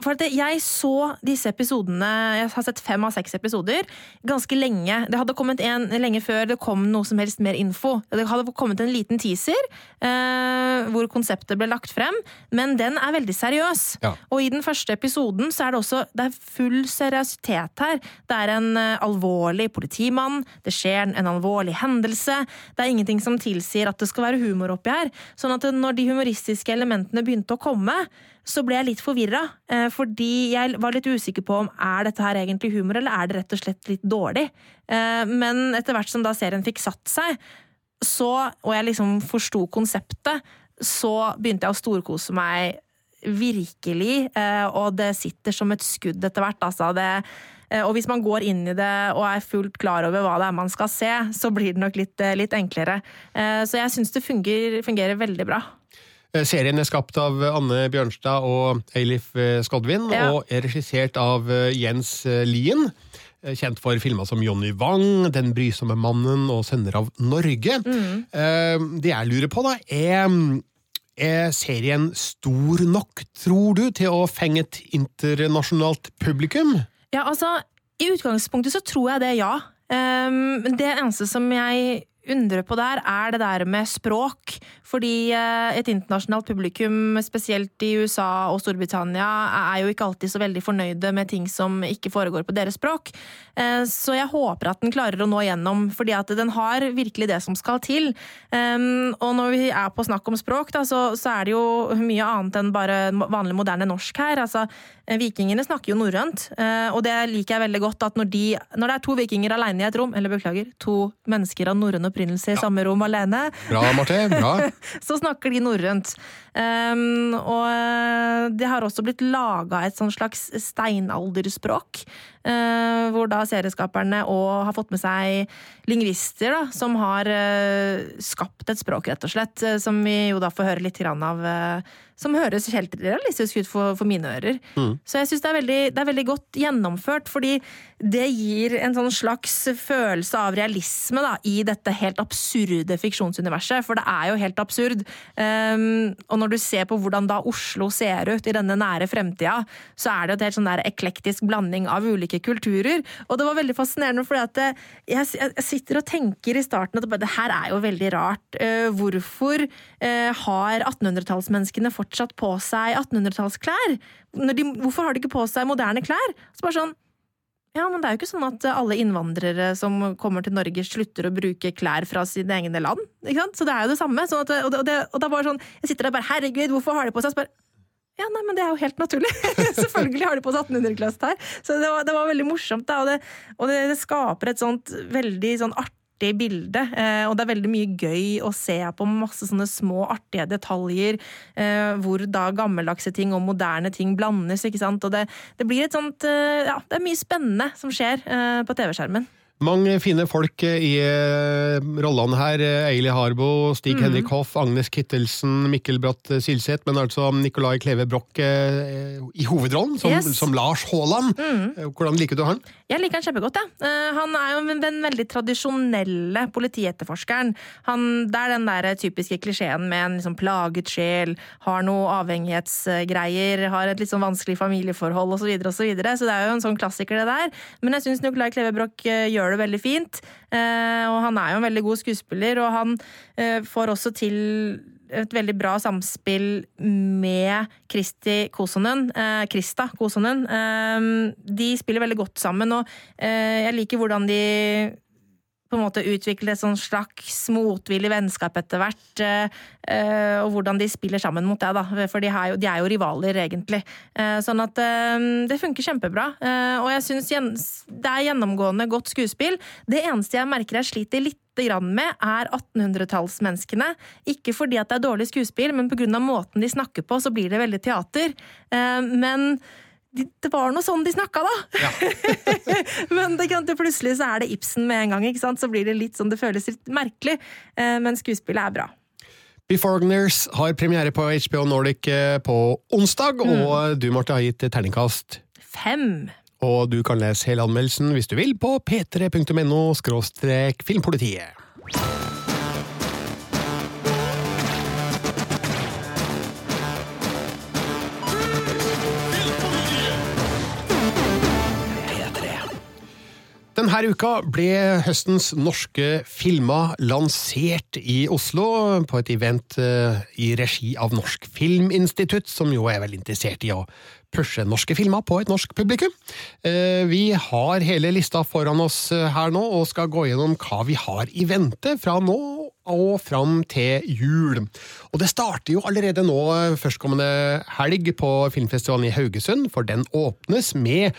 Speaker 3: for jeg så disse episodene Jeg har sett fem av seks episoder ganske lenge. Det hadde kommet en lenge før det kom noe som helst mer info. Det hadde kommet en liten teaser eh, hvor konseptet ble lagt frem, men den er veldig seriøs.
Speaker 2: Ja.
Speaker 3: Og i den første episoden så er det også det er full seriøsitet her. Det er en eh, alvorlig politimann, det skjer en, en alvorlig hendelse. Det er ingenting som tilsier at det skal være humor oppi her. Sånn at når de humoristiske elementene begynte å komme, så ble jeg litt forvirra. Eh, fordi jeg var litt usikker på om er dette her egentlig humor, eller er det rett og slett litt dårlig. Eh, men etter hvert som da serien fikk satt seg, så, og jeg liksom forsto konseptet, så begynte jeg å storkose meg virkelig, eh, og det sitter som et skudd etter hvert. Altså det, og hvis man går inn i det og er fullt klar over hva det er man skal se, så blir det nok litt, litt enklere. Så jeg syns det fungerer, fungerer veldig bra.
Speaker 2: Eh, Serien er skapt av Anne Bjørnstad og Eilif eh, Skodvin,
Speaker 3: Ja.
Speaker 2: og er regissert av eh, Jens eh, Lien. eh, Kjent for filmer som Johnny Wang, Den brysomme mannen og Sønner av Norge.
Speaker 3: Mm.
Speaker 2: Eh, Det jeg lurer på, da, er er serien stor nok, tror du, til å fenge et internasjonalt publikum?
Speaker 3: Ja, altså, i utgangspunktet så tror jeg det, ja. Um, det eneste som jeg undrer på der, er det der med språk. Fordi eh, et internasjonalt publikum, spesielt i USA og Storbritannia, er jo ikke alltid så veldig fornøyde med ting som ikke foregår på deres språk. Eh, så jeg håper at den klarer å nå gjennom, fordi at den har virkelig det som skal til. Og når vi er på snakk om språk, så, er det jo mye annet enn bare vanlig moderne norsk her. Altså, eh, vikingene snakker jo norrønt, og det liker jeg veldig godt at når, de, når det er to vikinger alene i et rom, eller beklager, to mennesker av norrøn opprinnelse i samme rom alene,
Speaker 2: Bra, Marte. Bra.
Speaker 3: så snakker de norrønt. Um, og eh, det har også blitt laga et sånn slags steinalderspråk. Eh, hvor da serieskaperne og har fått med seg lingvister da, som har eh, skapt et språk, rett og slett. eh, som vi jo da får høre litt grann av. som høres helt realistisk ut for, for mine ører. Så jeg syns det, det er veldig godt gjennomført, fordi det gir en sånn slags følelse av realisme da, i dette helt absurde fiksjonsuniverset. For det er jo helt absurd. Um, og når du ser på hvordan da Oslo ser ut i denne nære fremtida, så er det jo et helt sånn der eklektisk blanding av ulike kulturer. Og det var veldig fascinerende, at jeg, jeg sitter og tenker i starten at det, her er jo veldig rart. Eh, hvorfor eh, har 1800-tallsmenneskene fortsatt på seg 1800-tallsklær? Hvorfor har de ikke på seg moderne klær? Så bare sånn, ja, men det er jo ikke sånn at alle innvandrere som kommer til Norge, slutter å bruke klær fra sine egne land. Ikke sant? Så det er jo det samme. Sånn at, og, det, og, det, og da var det sånn, Jeg sitter der bare Herregud, hvorfor har de på seg? Så bare, ja, nei, men det er jo helt naturlig. Selvfølgelig har de på seg 1800-klasse her. Så det var, det var veldig morsomt, da. Og, det, og det, det skaper et sånt veldig sånn artig bilde. Eh, og det er veldig mye gøy å se på masse sånne små artige detaljer, eh, hvor da gammeldagse ting og moderne ting blandes, ikke sant. Og det, det blir et sånt eh, Ja, det er mye spennende som skjer eh, på TV-skjermen.
Speaker 2: Mange fine folk i eh, rollene her. Eili Harbo, Stig
Speaker 3: Mm.
Speaker 2: Henrik Hoff, Agnes Kittelsen, Mikkel Bratt Silseth, men altså Nicolai Kleve Broch eh, i hovedrollen, som,
Speaker 3: Yes.
Speaker 2: som Lars Haaland.
Speaker 3: Mm.
Speaker 2: Eh, Hvordan liker du han?
Speaker 3: Jeg liker han kjempegodt. Ja. Eh, han er jo den veldig tradisjonelle politietterforskeren. Han, det er den der typiske klisjeen med en liksom plaget sjel, har noe avhengighetsgreier, har et litt sånn vanskelig familieforhold osv. Så, videre, og så, videre. så det er jo en sånn klassiker, det der. Men jeg syns Nuklai Kleve Broch eh, gjør det veldig fint. Eh, og han er jo en veldig god skuespiller, og han får også til et veldig bra samspill med Kristi Kosonen, eh, Krista Kosonen. Eh, de spiller veldig godt sammen, og eh, jeg liker hvordan de på en måte utvikle et sånn slags motvillig vennskap etter hvert. eh, eh, og hvordan de spiller sammen mot det, da. For de er jo, de er jo rivaler, egentlig. Sånn at eh, det funker kjempebra. Og jeg syns det er gjennomgående godt skuespill. Det eneste jeg merker jeg sliter litt grann med, er 1800-tallsmenneskene. Ikke fordi at det er dårlig skuespill, men pga. måten de snakker på, så blir det veldig teater. Eh, men det var noe sånn de snakka, da! men det kan, det plutselig så er det Ibsen med en gang, ikke sant? så blir det litt sånn, det føles litt merkelig. Eh, men skuespillet er bra.
Speaker 2: Beforeigners har premiere på HBO Nordic eh, på onsdag,
Speaker 3: Mm.
Speaker 2: og du, Marte, har gitt terningkast.
Speaker 3: Fem!
Speaker 2: Og du kan lese hele anmeldelsen hvis du vil på p3.no skråstrek filmpolitiet. Denne uka ble høstens norske filmer lansert i Oslo på et event eh, i regi av Norsk Filminstitutt, som jo er veldig interessert i å pushe norske filmer på et norsk publikum. Eh, Vi har hele lista foran oss eh, her nå, og skal gå gjennom hva vi har i vente fra nå og fram til jul. Og det starter jo allerede nå førstkommende helg på filmfestivalen i Haugesund, for den åpnes med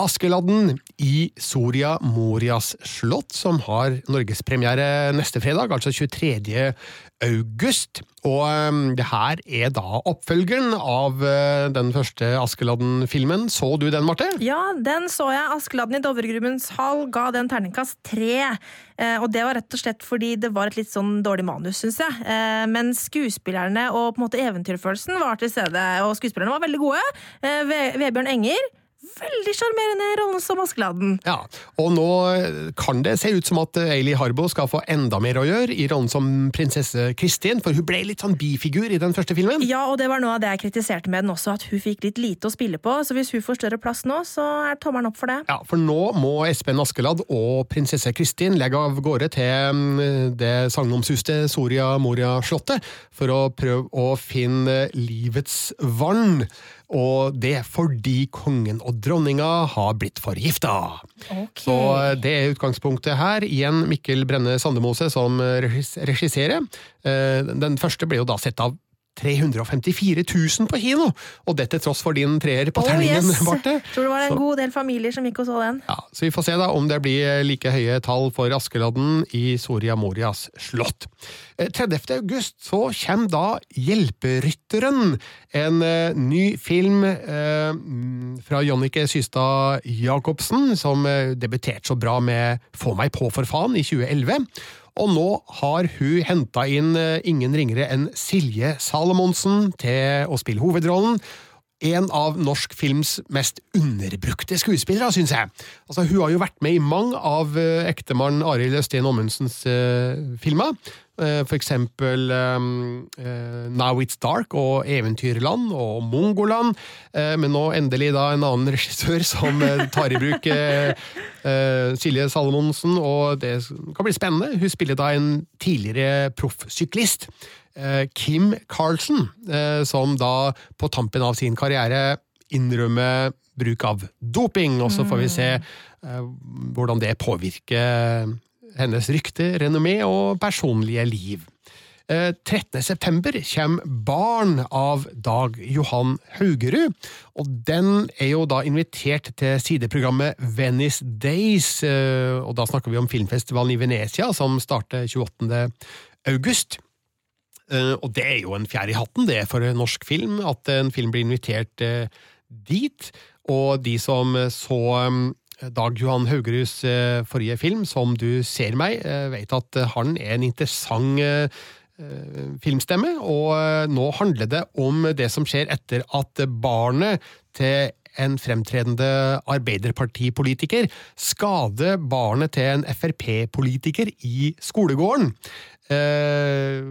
Speaker 2: Askeladden i Soria Morias slott, som har norgespremiere neste fredag, altså 23. august. Og um, det her er da oppfølgeren av uh, den første Askeladden-filmen. Så du den, Marte?
Speaker 3: Ja, den så jeg. Askeladden i Dovregrubbens hall ga den terningkast tre. Eh, og det var rett og slett fordi det var et litt sånn dårlig manus, syns jeg. Eh, men skuespillerne og på en måte eventyrfølelsen var til stede, og skuespillerne var veldig gode. Eh, Vebjørn Enger. Veldig sjarmerende rollen som Askeladden.
Speaker 2: Ja, og nå kan det se ut som at Eili Harbo skal få enda mer å gjøre i rollen som prinsesse Kristin, for hun ble litt sånn bifigur i den første filmen.
Speaker 3: Ja, og det var noe av det jeg kritiserte med den også, at hun fikk litt lite å spille på. Så hvis hun får større plass nå, så er tommelen opp for det.
Speaker 2: Ja, for nå må Espen Askeladd og prinsesse Kristin legge av gårde til mm, det sagnomsuste Soria Moria-slottet for å prøve å finne livets vann. Og det fordi kongen og dronninga har blitt forgifta. Så eh, det er utgangspunktet her. Igjen Mikkel Brenne Sandemose som regisserer. Eh, Den første ble jo da sett av 354 000 på kino, og det til tross for din treer på
Speaker 3: Oh,
Speaker 2: terningen,
Speaker 3: yes.
Speaker 2: Barte.
Speaker 3: Tror det var en
Speaker 2: Så-
Speaker 3: god del familier som gikk og så den.
Speaker 2: ja, så vi får se da om det blir like høye tall for Askeladden i Soria Morias slott. Eh, 30. august så kommer da Hjelperytteren, en eh, ny film eh, mm, fra Jonnike Systad Jacobsen, som eh, debuterte så bra med Få meg på for faen i 2011. Og nå har hun henta inn eh, ingen ringere enn Silje Salomonsen til å spille hovedrollen en av norsk films mest underbrukte skuespillere, syns jeg. Altså, hun har jo vært med i mange av uh, ektemannen Arild Østin Ommundsens uh, filmer. Uh, for eksempel um, eh, Now It's Dark og Eventyrland og Mongoland. Eh, men nå endelig da en annen regissør som eh, tar i bruk eh, eh, Silje Salomonsen, og det kan bli spennende. Hun spiller da en tidligere proffsyklist. Eh, Kim Carlsen, eh, som da på tampen av sin karriere innrømmer bruk av doping, og så får vi se eh, hvordan det påvirker hennes rykte, renommé og personlige liv. Eh, 13. september kommer Barn av Dag Johan Haugerud, og den er jo da invitert til sideprogrammet Venice Days, og da snakker vi om filmfestivalen i Venezia, som starter 28. august. Eh, Og det er jo en fjær i hatten, det, for norsk film, at en film blir invitert eh, dit. Og de som så Dag Johan Haugeruds eh, forrige film, Som du ser meg, eh, vet at han er en interessant eh, eh, filmstemme, og eh, nå handler det om det som skjer etter at barnet til en fremtredende arbeiderpartipolitiker skade barnet til en Frp-politiker i skolegården. Eh,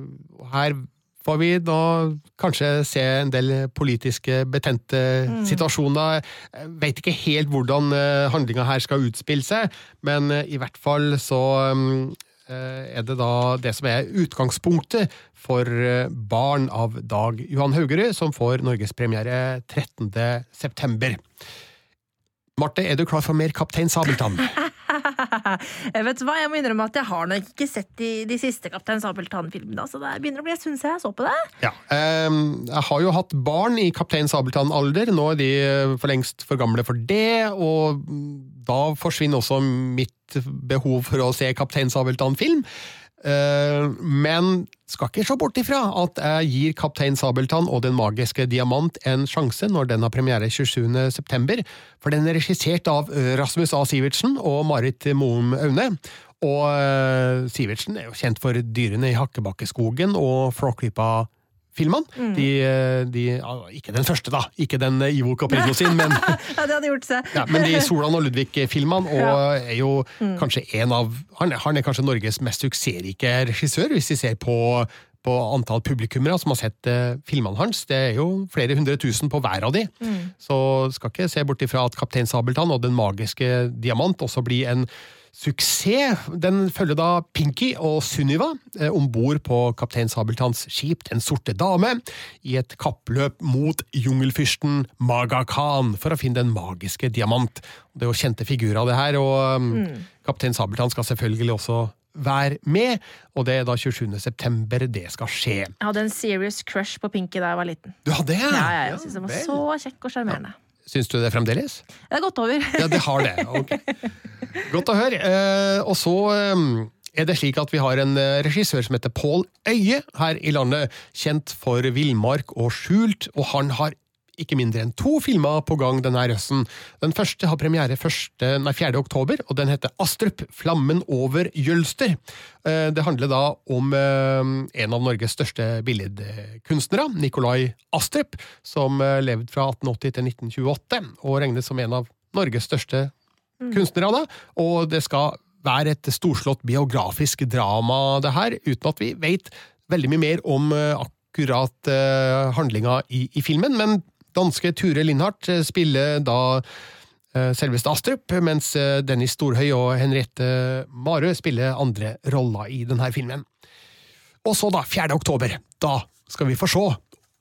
Speaker 2: Her får vi da kanskje se en del politiske betente
Speaker 13: Mm.
Speaker 2: situasjoner. Jeg vet ikke helt hvordan handlinga her skal utspille seg, men eh, i hvert fall så mm, eh, er det da det som er utgangspunktet for eh, Barn av Dag Johan Haugerud, som får norgespremiere 13. september. Marte, er du klar for mer Kaptein Sabeltann?
Speaker 3: Jeg vet hva, jeg må innrømme at jeg har nok ikke sett de, de siste Kaptein Sabeltann-filmene, så det begynner å bli en stund siden jeg så på det.
Speaker 2: Ja. ehm, jeg har jo hatt barn i Kaptein Sabeltann-alder. Nå er de eh, for lengst for gamle for det, og da forsvinner også mitt behov for å se Kaptein Sabeltann-film. Eh, men skal ikke se bort ifra at jeg gir Kaptein Sabeltann og Den magiske diamant en sjanse når den har premiere 27. september, for den er regissert av eh, Rasmus A. Sivertsen og Marit Moum Aune. Og eh, Sivertsen er jo kjent for Dyrene i Hakkebakkeskogen og Flåklypa-filmene.
Speaker 3: Mm.
Speaker 2: De, eh, de, ikke den første, da. Ikke den eh, Ivo Caprino sin, men
Speaker 3: ja, det hadde gjort seg.
Speaker 2: ja, men de Solan og Ludvig-filmene, og
Speaker 3: Ja.
Speaker 2: er jo
Speaker 3: Mm.
Speaker 2: kanskje en av han, han er kanskje Norges mest suksessrike regissør, hvis vi ser på, på antall publikummere som har sett eh, filmene hans. Det er jo flere hundre tusen på hver av de.
Speaker 3: Mm.
Speaker 2: Så skal ikke se bort ifra at Kaptein Sabeltann og Den magiske diamant også blir en suksess. Den følger da Pinky og Sunniva eh, om bord på Kaptein Sabeltanns skip Den sorte dame i et kappløp mot jungelfyrsten Maga Khan for å finne den magiske diamant. Det er jo kjente figurer, det her, og um,
Speaker 3: Mm.
Speaker 2: Kaptein Sabeltann skal selvfølgelig også være med, og det er da 27. september det skal skje.
Speaker 3: Jeg hadde en serious crush på Pinky da jeg var liten.
Speaker 2: Du hadde det?
Speaker 3: Ja, ja, jeg synes den var
Speaker 2: vel.
Speaker 3: så kjekk og sjarmerende.
Speaker 2: Syns du det fremdeles?
Speaker 3: Det er gått over.
Speaker 2: Ja, det har det. Ok. Godt å høre. Eh, og så eh, er det slik at vi har en eh, regissør som heter Pål Øye her i landet, kjent for Villmark og Skjult, og han har ikke mindre enn to filmer på gang denne høsten. Den første har premiere 1., nei, 4. oktober, og den heter Astrup, flammen over Jølster. Eh, Det handler da om en av Norges største billedkunstnere, Nikolai Astrup, som levde fra 1880 til 1928, og regnes som en av Norges største kunstnere. Da. Og det skal være et storslått biografisk drama, det her, uten at vi vet veldig mye mer om eh, akkurat eh, handlinga i, i filmen. Men danske Ture Lindhardt eh, spiller da selveste Astrup, mens Dennis Storhøy og Henriette Marø spiller andre roller i denne filmen. Og så, da, 4. oktober, da skal vi få se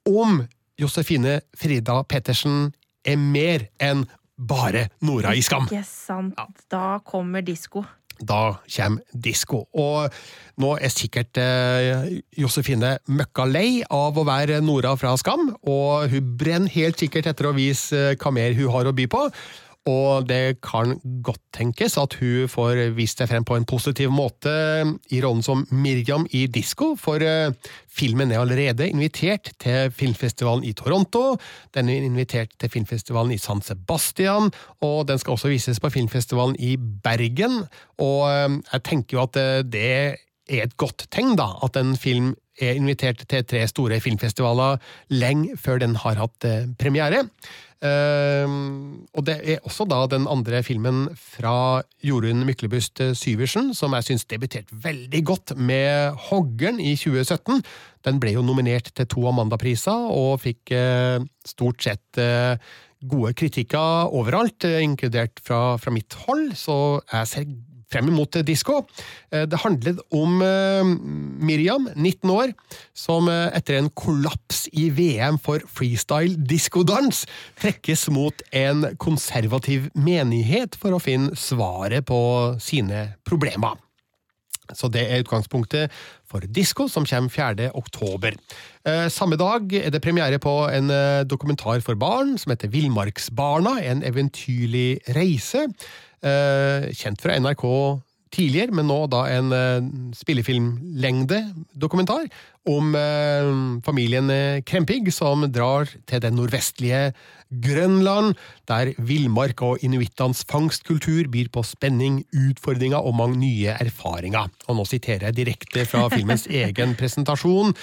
Speaker 2: om Josefine Frida Pettersen er mer enn bare Nora i Skam.
Speaker 3: Ikke sant. Da kommer disko.
Speaker 2: Da kommer disko. Og nå er sikkert eh, Josefine møkka lei av å være Nora fra Skam, og hun brenner helt sikkert etter å vise eh, hva mer hun har å by på. Og det kan godt tenkes at hun får vist seg frem på en positiv måte i rollen som Miriam i Disko, for eh, filmen er allerede invitert til filmfestivalen i Toronto, den er invitert til filmfestivalen i San Sebastian, og den skal også vises på filmfestivalen i Bergen. Og eh, jeg tenker jo at eh, det er et godt tegn, da, at en film er invitert til tre store filmfestivaler lenge før den har hatt premiere. Ehm, og det er også da den andre filmen fra Jorunn Myklebust eh, Syversen, som jeg syns debuterte veldig godt med Hoggern i 2017. Den ble jo nominert til to Amanda-priser, og fikk eh, stort sett eh, gode kritikker overalt, inkludert fra, fra mitt hold, så jeg ser frem imot disko. Eh, Det handlet om eh, Miriam, 19 år, som eh, etter en kollaps i VM for freestyle diskodans trekkes mot en konservativ menighet for å finne svaret på sine problemer. Så det er utgangspunktet for Disko, som kommer 4. oktober. Eh, samme dag er det premiere på en eh, dokumentar for barn som heter Villmarksbarna, en eventyrlig reise. Eh, kjent fra NRK tidligere, men nå da en spillefilmlengde dokumentar om eh, familien eh, Krempig som drar til det nordvestlige Grønland, der villmark og inuittenes fangstkultur byr på spenning, utfordringer og mange nye erfaringer. Og nå siterer jeg direkte fra filmens egen presentasjon.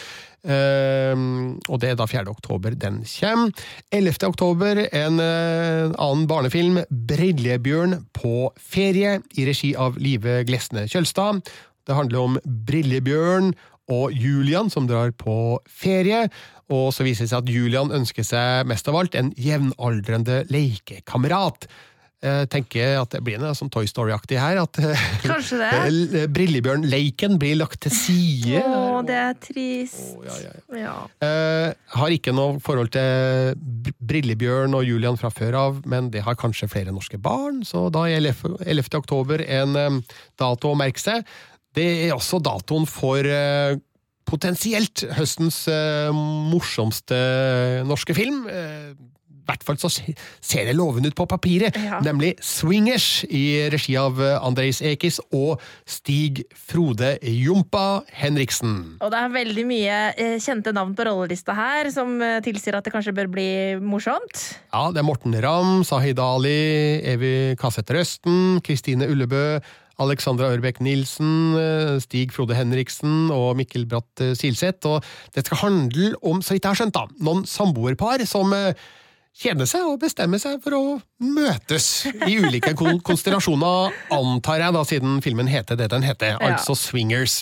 Speaker 2: Uh, og det er da 4. oktober den kommer. 11. oktober en uh, annen barnefilm, 'Brillebjørn på ferie', i regi av Live Glesne Kjølstad. Det handler om Brillebjørn og Julian som drar på ferie. Og så viser det seg at Julian ønsker seg mest av alt en jevnaldrende lekekamerat. Jeg tenker at det blir noe sånn Toy Story-aktig her. At Brillebjørn-leiken blir lagt til side.
Speaker 3: Å, det er trist. ja,
Speaker 2: Eh, har ikke noe forhold til Br- Brillebjørn og Julian fra før av, men det har kanskje flere norske barn, så da er 11. 11. oktober en eh, dato å merke seg. Det er også datoen for eh, potensielt høstens eh, morsomste norske film. Eh, I hvert fall så ser det lovende ut på papiret,
Speaker 3: Ja.
Speaker 2: nemlig Swingers i regi av Andrejs Ekis og Stig Frode Jompa Henriksen.
Speaker 3: Og det er veldig mye eh, kjente navn på rollelista her, som eh, tilsier at det kanskje bør bli morsomt.
Speaker 2: Ja, det er Morten Ramm, Sahid Ali, Evy Kassetter Røsten, Kristine Ullebø, Alexandra Ørbekk Nilsen, eh, Stig Frode Henriksen og Mikkel Bratt eh, Silseth. Og det skal handle om, så vidt jeg har skjønt, da, noen samboerpar som kjeder seg og bestemmer seg for å møtes i ulike konstellasjoner, antar jeg, da, siden filmen heter det den heter,
Speaker 3: Ja.
Speaker 2: altså Swingers.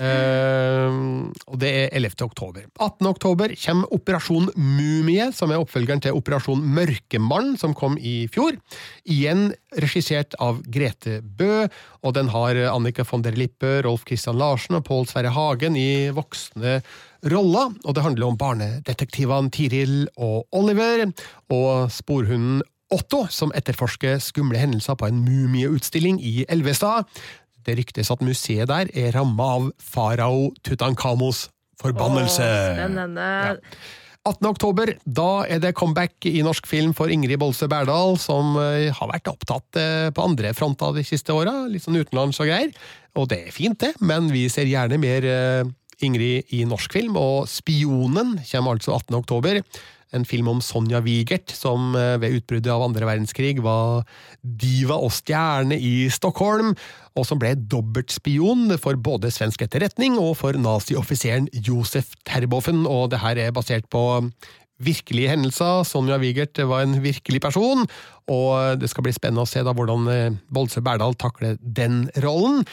Speaker 2: Uh, og det er 11. oktober. 18. oktober kommer Operasjon Mumie, som er oppfølgeren til Operasjon Mørkemann, som kom i fjor. Igjen regissert av Grete Bø, og den har Annika von der Lippe, Rolf Christian Larsen og Pål Sverre Hagen i voksne roller. Og det handler om barnedetektivene Tiril og Oliver, og sporhunden Otto, som etterforsker skumle hendelser på en mumieutstilling i Elvestad. Det ryktes at museet der er ramma av farao Tutankamos forbannelse.
Speaker 3: Åh, spennende.
Speaker 2: 18. oktober, da er det comeback i norsk film for Ingrid Bolse Berdal, som eh, har vært opptatt eh, på andre fronter de siste åra, litt sånn utenlands og greier. Og det er fint, det, men vi ser gjerne mer eh, Ingrid i norsk film, og Spionen kommer altså 18. oktober. En film om Sonja Wigert, som eh, ved utbruddet av andre verdenskrig var diva og stjerne i Stockholm, og som ble dobbeltspion for både svensk etterretning og for nazioffiseren Josef Terboven, og det her er basert på virkelige hendelser. Sonja Wigert var en virkelig person, og det skal bli spennende å se da hvordan eh, Bolse Berdal takler den rollen.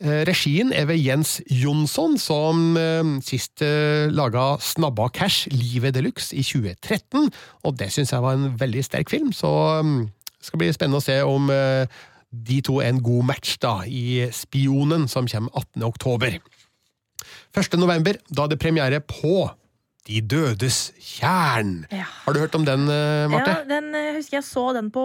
Speaker 2: Eh, Regien er ved Jens Jonsson, som eh, sist laga Snabba Cash, Livet Deluxe, i 2013, og det syns jeg var en veldig sterk film, så mm, det skal bli spennende å se om de to er en god match da, i Spionen, som kommer 18. oktober. 1. november, da er det premiere på De dødes tjern. Har du hørt om den, eh, Marte?
Speaker 3: Ja, den eh, husker jeg så den på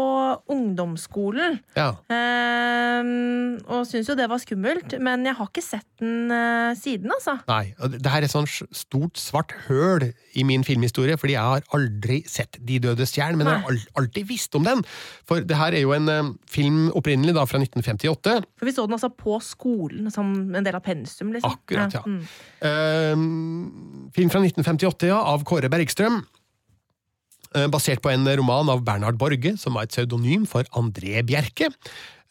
Speaker 3: ungdomsskolen.
Speaker 2: Ja.
Speaker 3: Ehm, og syns jo det var skummelt, men jeg har ikke sett den eh, siden, altså.
Speaker 2: Nei. Det her er et sånt stort, svart høl i min filmhistorie, fordi jeg har aldri sett De dødes tjern, men jeg har al- alltid visst om den. For det her er jo en film opprinnelig da, fra 1958.
Speaker 3: For vi så den altså på skolen som en del av pensum, liksom.
Speaker 2: Akkurat, ja.
Speaker 3: mm.
Speaker 2: Eh, film fra 1958, ja, av Kåre Bergstrøm. Eh, basert på en roman av Bernhard Borge, som var et pseudonym for André Bjerke.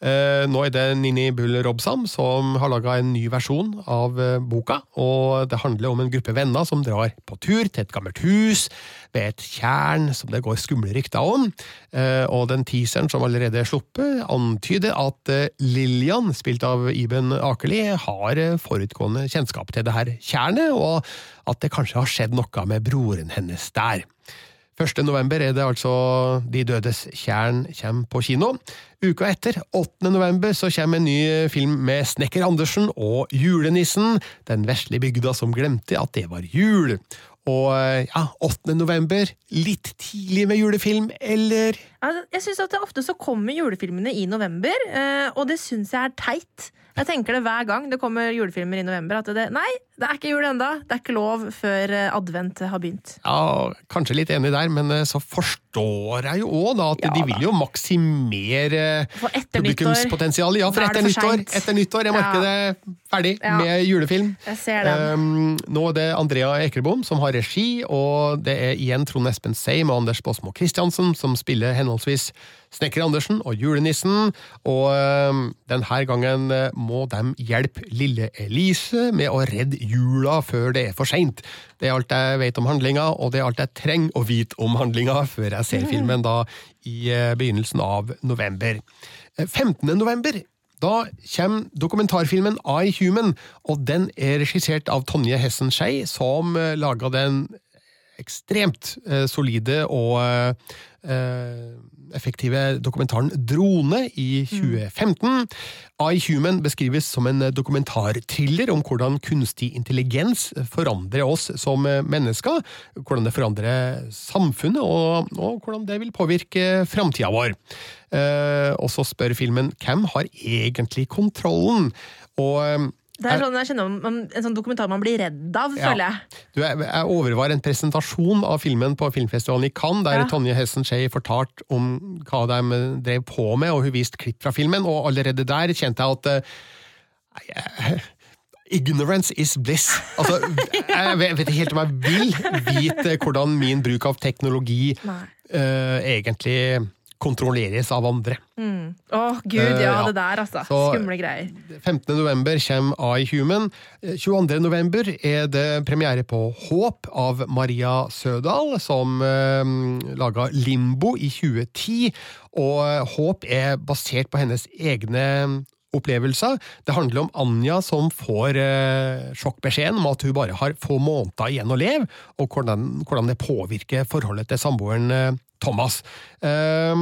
Speaker 2: Eh, nå er det Nini Bull Robsam som har laga en ny versjon av eh, boka. og Det handler om en gruppe venner som drar på tur til et gammelt hus ved et tjern som det går skumle rykter om. Eh, og den teaseren som allerede er sluppet, antyder at Lillian, spilt av Iben Akeli, har forutgående kjennskap til det her tjernet, og at det kanskje har skjedd noe med broren hennes der. 1. november er det altså De dødes tjern kommer på kino. Uka etter, 8. november, så kommer en ny film med Snekker Andersen og julenissen, den vesle bygda som glemte at det var jul. Og ja, 8. november, litt tidlig med julefilm, eller?
Speaker 3: Altså, Jeg synes at det Ofte så kommer julefilmene i november, eh, og det syns jeg er teit. Jeg tenker det hver gang det kommer julefilmer i november. At det, nei, Det er ikke jul enda, Det er ikke lov før eh, advent har begynt.
Speaker 2: Ja, kanskje litt enig der, men eh, så forstår jeg jo òg at
Speaker 3: Ja,
Speaker 2: de vil jo maksimere
Speaker 3: For etter
Speaker 2: publikumspotensial. Ja, for
Speaker 3: er
Speaker 2: etter nyttår, etter nyttår er markedet ferdig
Speaker 3: Ja.
Speaker 2: med julefilm.
Speaker 3: Jeg ser den.
Speaker 2: Um, nå er det Andrea Ekerbom som har regi, og det er igjen Trond Espen Seim og Anders Båsmo Christiansen som spiller henholdsvis Snekker Andersen og julenissen. Og um, denne gangen eh, må de hjelpe lille Elise med å redde jula før det er for seint. Det er alt jeg vet om handlinga, og det er alt jeg trenger å vite om handlinga før jeg ser filmen da i eh, begynnelsen av november. Eh, 15. november da kommer dokumentarfilmen I Human, og den er regissert av Tonje Hessen Skei, som eh, laga den ekstremt eh, solide og eh, effektive dokumentaren Drone i 2015. I Human beskrives som en dokumentarthriller om hvordan kunstig intelligens forandrer oss som mennesker, hvordan det forandrer samfunnet, og, og hvordan det vil påvirke framtida vår. Eh, og så spør filmen hvem har egentlig kontrollen? Og
Speaker 3: Det er sånn, jeg kjenner en sånn dokumentar man blir redd av,
Speaker 2: Ja.
Speaker 3: føler jeg.
Speaker 2: Du, jeg, overvar en presentasjon av filmen på filmfestivalen i Cannes, der
Speaker 3: Ja.
Speaker 2: Tonje Hessen Schei fortalte om hva de drev på med, og hun viste klipp fra filmen, og allerede der kjente jeg at uh, jeg- Ignorance is bliss. Altså, jeg vet ikke helt om jeg vil vite hvordan min bruk av teknologi eh, egentlig kontrolleres av andre.
Speaker 3: Mm. Å, gud,
Speaker 2: ja,
Speaker 3: ja,
Speaker 2: ja.
Speaker 3: det der, altså.
Speaker 2: Så-
Speaker 3: Skumle greier.
Speaker 2: 15. november kommer I Human. Eh, 22. november er det premiere på Håp av Maria Sødal, som uh, laga Limbo i 2010. Og eh, Håp er basert på hennes egne opplevelser. Det handler om Anja som får eh, sjokkbeskjeden om at hun bare har få måneder igjen å leve, og hvordan, hvordan det påvirker forholdet til samboeren eh, Thomas. Eh,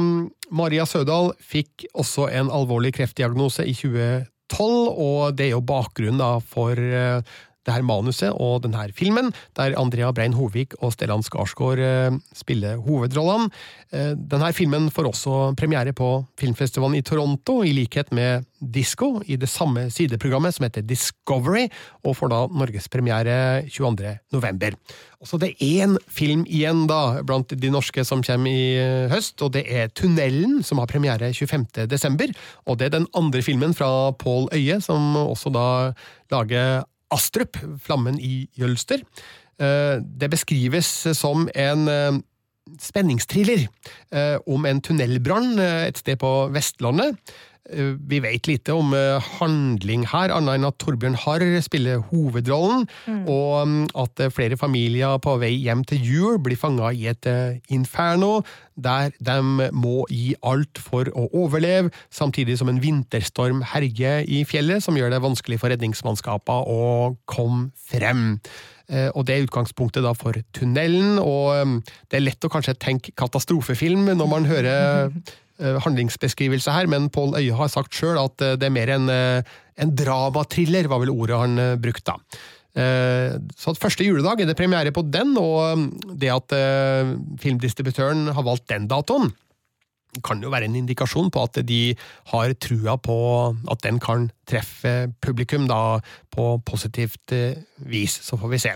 Speaker 2: Maria Sødal fikk også en alvorlig kreftdiagnose i 2012, og det er jo bakgrunnen for eh, det her manuset og denne filmen, der Andrea Brein Hovig og Stellan Skarsgård eh, spiller hovedrollene. Eh, denne filmen får også premiere på filmfestivalen i Toronto, i likhet med Disco, i det samme sideprogrammet som heter Discovery, og får da norgespremiere 22. november. Og så det er én film igjen da, blant de norske som kommer i eh, høst, og det er Tunnelen, som har premiere 25. desember. Og det er den andre filmen fra Pål Øye, som også da lager Astrup, Flammen i Jølster. Eh, Det beskrives som en spenningstriller spenningsthriller eh, om en tunnelbrann eh, et sted på Vestlandet. Eh, Vi vet lite om eh, handling her, annet enn at Torbjørn Harr spiller hovedrollen, og mm, at eh, flere familier på vei hjem til jul blir fanga i et inferno, der de må gi alt for å overleve, samtidig som en vinterstorm herjer i fjellet, som gjør det vanskelig for redningsmannskapene å komme frem. Og det er utgangspunktet da for tunnelen, og eh, det er lett å kanskje tenke katastrofefilm når man hører handlingsbeskrivelse her, men Pål Øye har sagt sjøl at eh, det er mer en, eh, en dramatriller, var vel ordet han eh, brukte da. Eh, Så første juledag er det premiere på den, og eh, det at eh, filmdistributøren har valgt den datoen, kan jo være en indikasjon på at de har trua på at den kan treffe publikum da på positivt eh, vis. Så får vi se.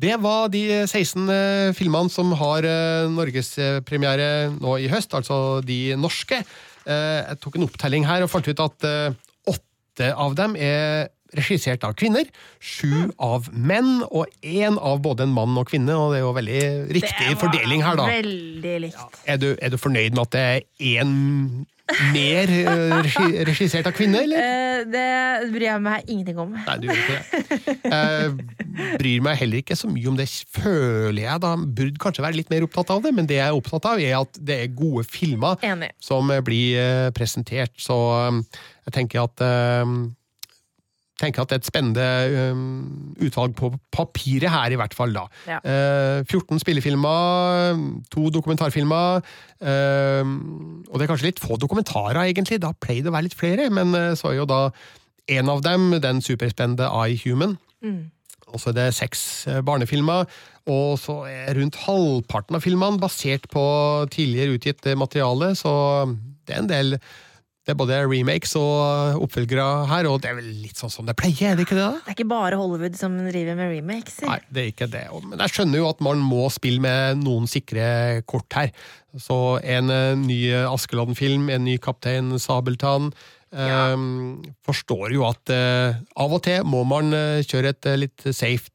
Speaker 2: Det var de 16 eh, filmene som har eh, norgespremiere nå i høst, altså de norske. Jeg tok en opptelling her og fant ut at åtte av dem er regissert av kvinner, sju av menn, og én av både en mann og kvinne, og det er jo veldig riktig fordeling her, da.
Speaker 3: Veldig likt.
Speaker 2: Er du, er du fornøyd med at det er én mer eh, regi, regissert av kvinne, eller?
Speaker 3: Eh, det bryr jeg meg ingenting om.
Speaker 2: Nei, du gjør ikke det. Jeg bryr meg heller ikke så mye om det, føler jeg. da Burde kanskje være litt mer opptatt av det, men det jeg er opptatt av, er at det er gode filmer
Speaker 3: Enig.
Speaker 2: som blir eh, presentert. Så eh, jeg tenker at eh, tenker at det er et spennende um, utvalg på papiret her, i hvert fall. da.
Speaker 3: Ja.
Speaker 2: Eh, 14 spillefilmer, to dokumentarfilmer, eh, og det er kanskje litt få dokumentarer, egentlig. Da pleier det å være litt flere, men eh, så er jo da en av dem den superspennende I Human.
Speaker 3: Mm.
Speaker 2: Og så er det seks eh, barnefilmer, og så er rundt halvparten av filmene basert på tidligere utgitt eh, materiale, så det er en del Det er både remakes og oppfølgere her, og det er vel litt sånn som det pleier, er det ikke det? da?
Speaker 3: Det er ikke bare Hollywood som driver med remakes.
Speaker 2: Nei, det er ikke det. Men jeg skjønner jo at man må spille med noen sikre kort her. Så en eh, ny Askeladden-film, en ny Kaptein Sabeltann. eh, forstår jo at uh, av og til må man eh, kjøre et eh, litt safe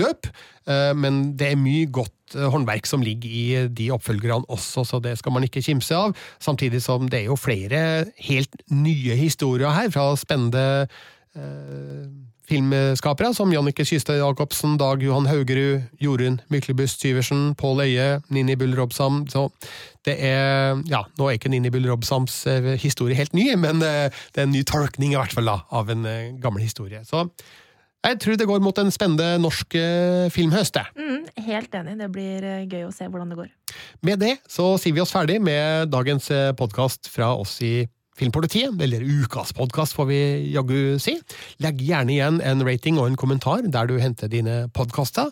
Speaker 2: løp, uh, men det er mye godt eh, håndverk som ligger i de oppfølgerne også, så det skal man ikke kimse av. Samtidig som det er jo flere helt nye historier her, fra spennende eh, filmskapere som Jannicke Kystad Jacobsen, Dag Johan Haugerud, Jorunn Myklebust Syversen, Pål Øie, Nini Bull Robsam. Så det er Ja, nå er ikke Nini Bull Robsams eh, historie helt ny, men eh, det er en ny tolkning i hvert fall da, av en eh, gammel historie. Så jeg tror det går mot en spennende norsk eh, filmhøst.
Speaker 3: Mm, helt enig. Det blir eh, gøy å se hvordan det går.
Speaker 2: Med det så sier vi oss ferdig med dagens podkast fra oss i Filmpolitiet, eller ukas podkast, får vi jaggu si. Legg gjerne igjen en rating og en kommentar der du henter dine podkaster.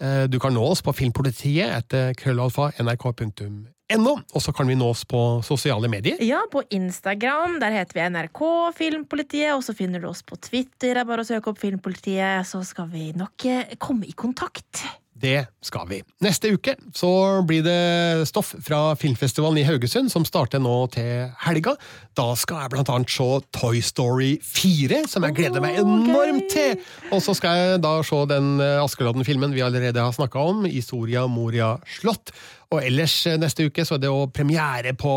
Speaker 2: Eh, Du kan nå oss på Filmpolitiet etter krøllalfa nrk.no, og så kan vi nås på sosiale medier.
Speaker 3: Ja, på Instagram. Der heter vi NRK Filmpolitiet. Og så finner du oss på Twitter. Det er bare å søke opp Filmpolitiet, så skal vi nok eh, komme i kontakt.
Speaker 2: Det skal vi. Neste uke så blir det stoff fra filmfestivalen i Haugesund, som starter nå til helga. Da skal jeg blant annet se Toy Story 4, som jeg gleder meg enormt til! Og så skal jeg da se den eh, Askeladden-filmen vi allerede har snakka om, i Soria Moria slott. Og ellers eh, neste uke så er det jo premiere på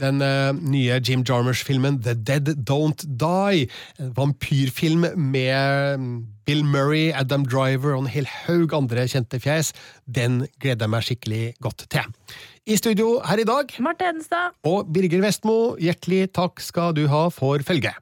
Speaker 2: den eh, nye Jim Jarmers-filmen The Dead Don't Die. En vampyrfilm med mm, Bill Murray, Adam Driver og en hel haug andre kjente fjes. Den gleder jeg meg skikkelig godt til. I studio her i dag
Speaker 3: Marte Hedenstad.
Speaker 2: og Birger Vestmo, hjertelig takk skal du ha for følget.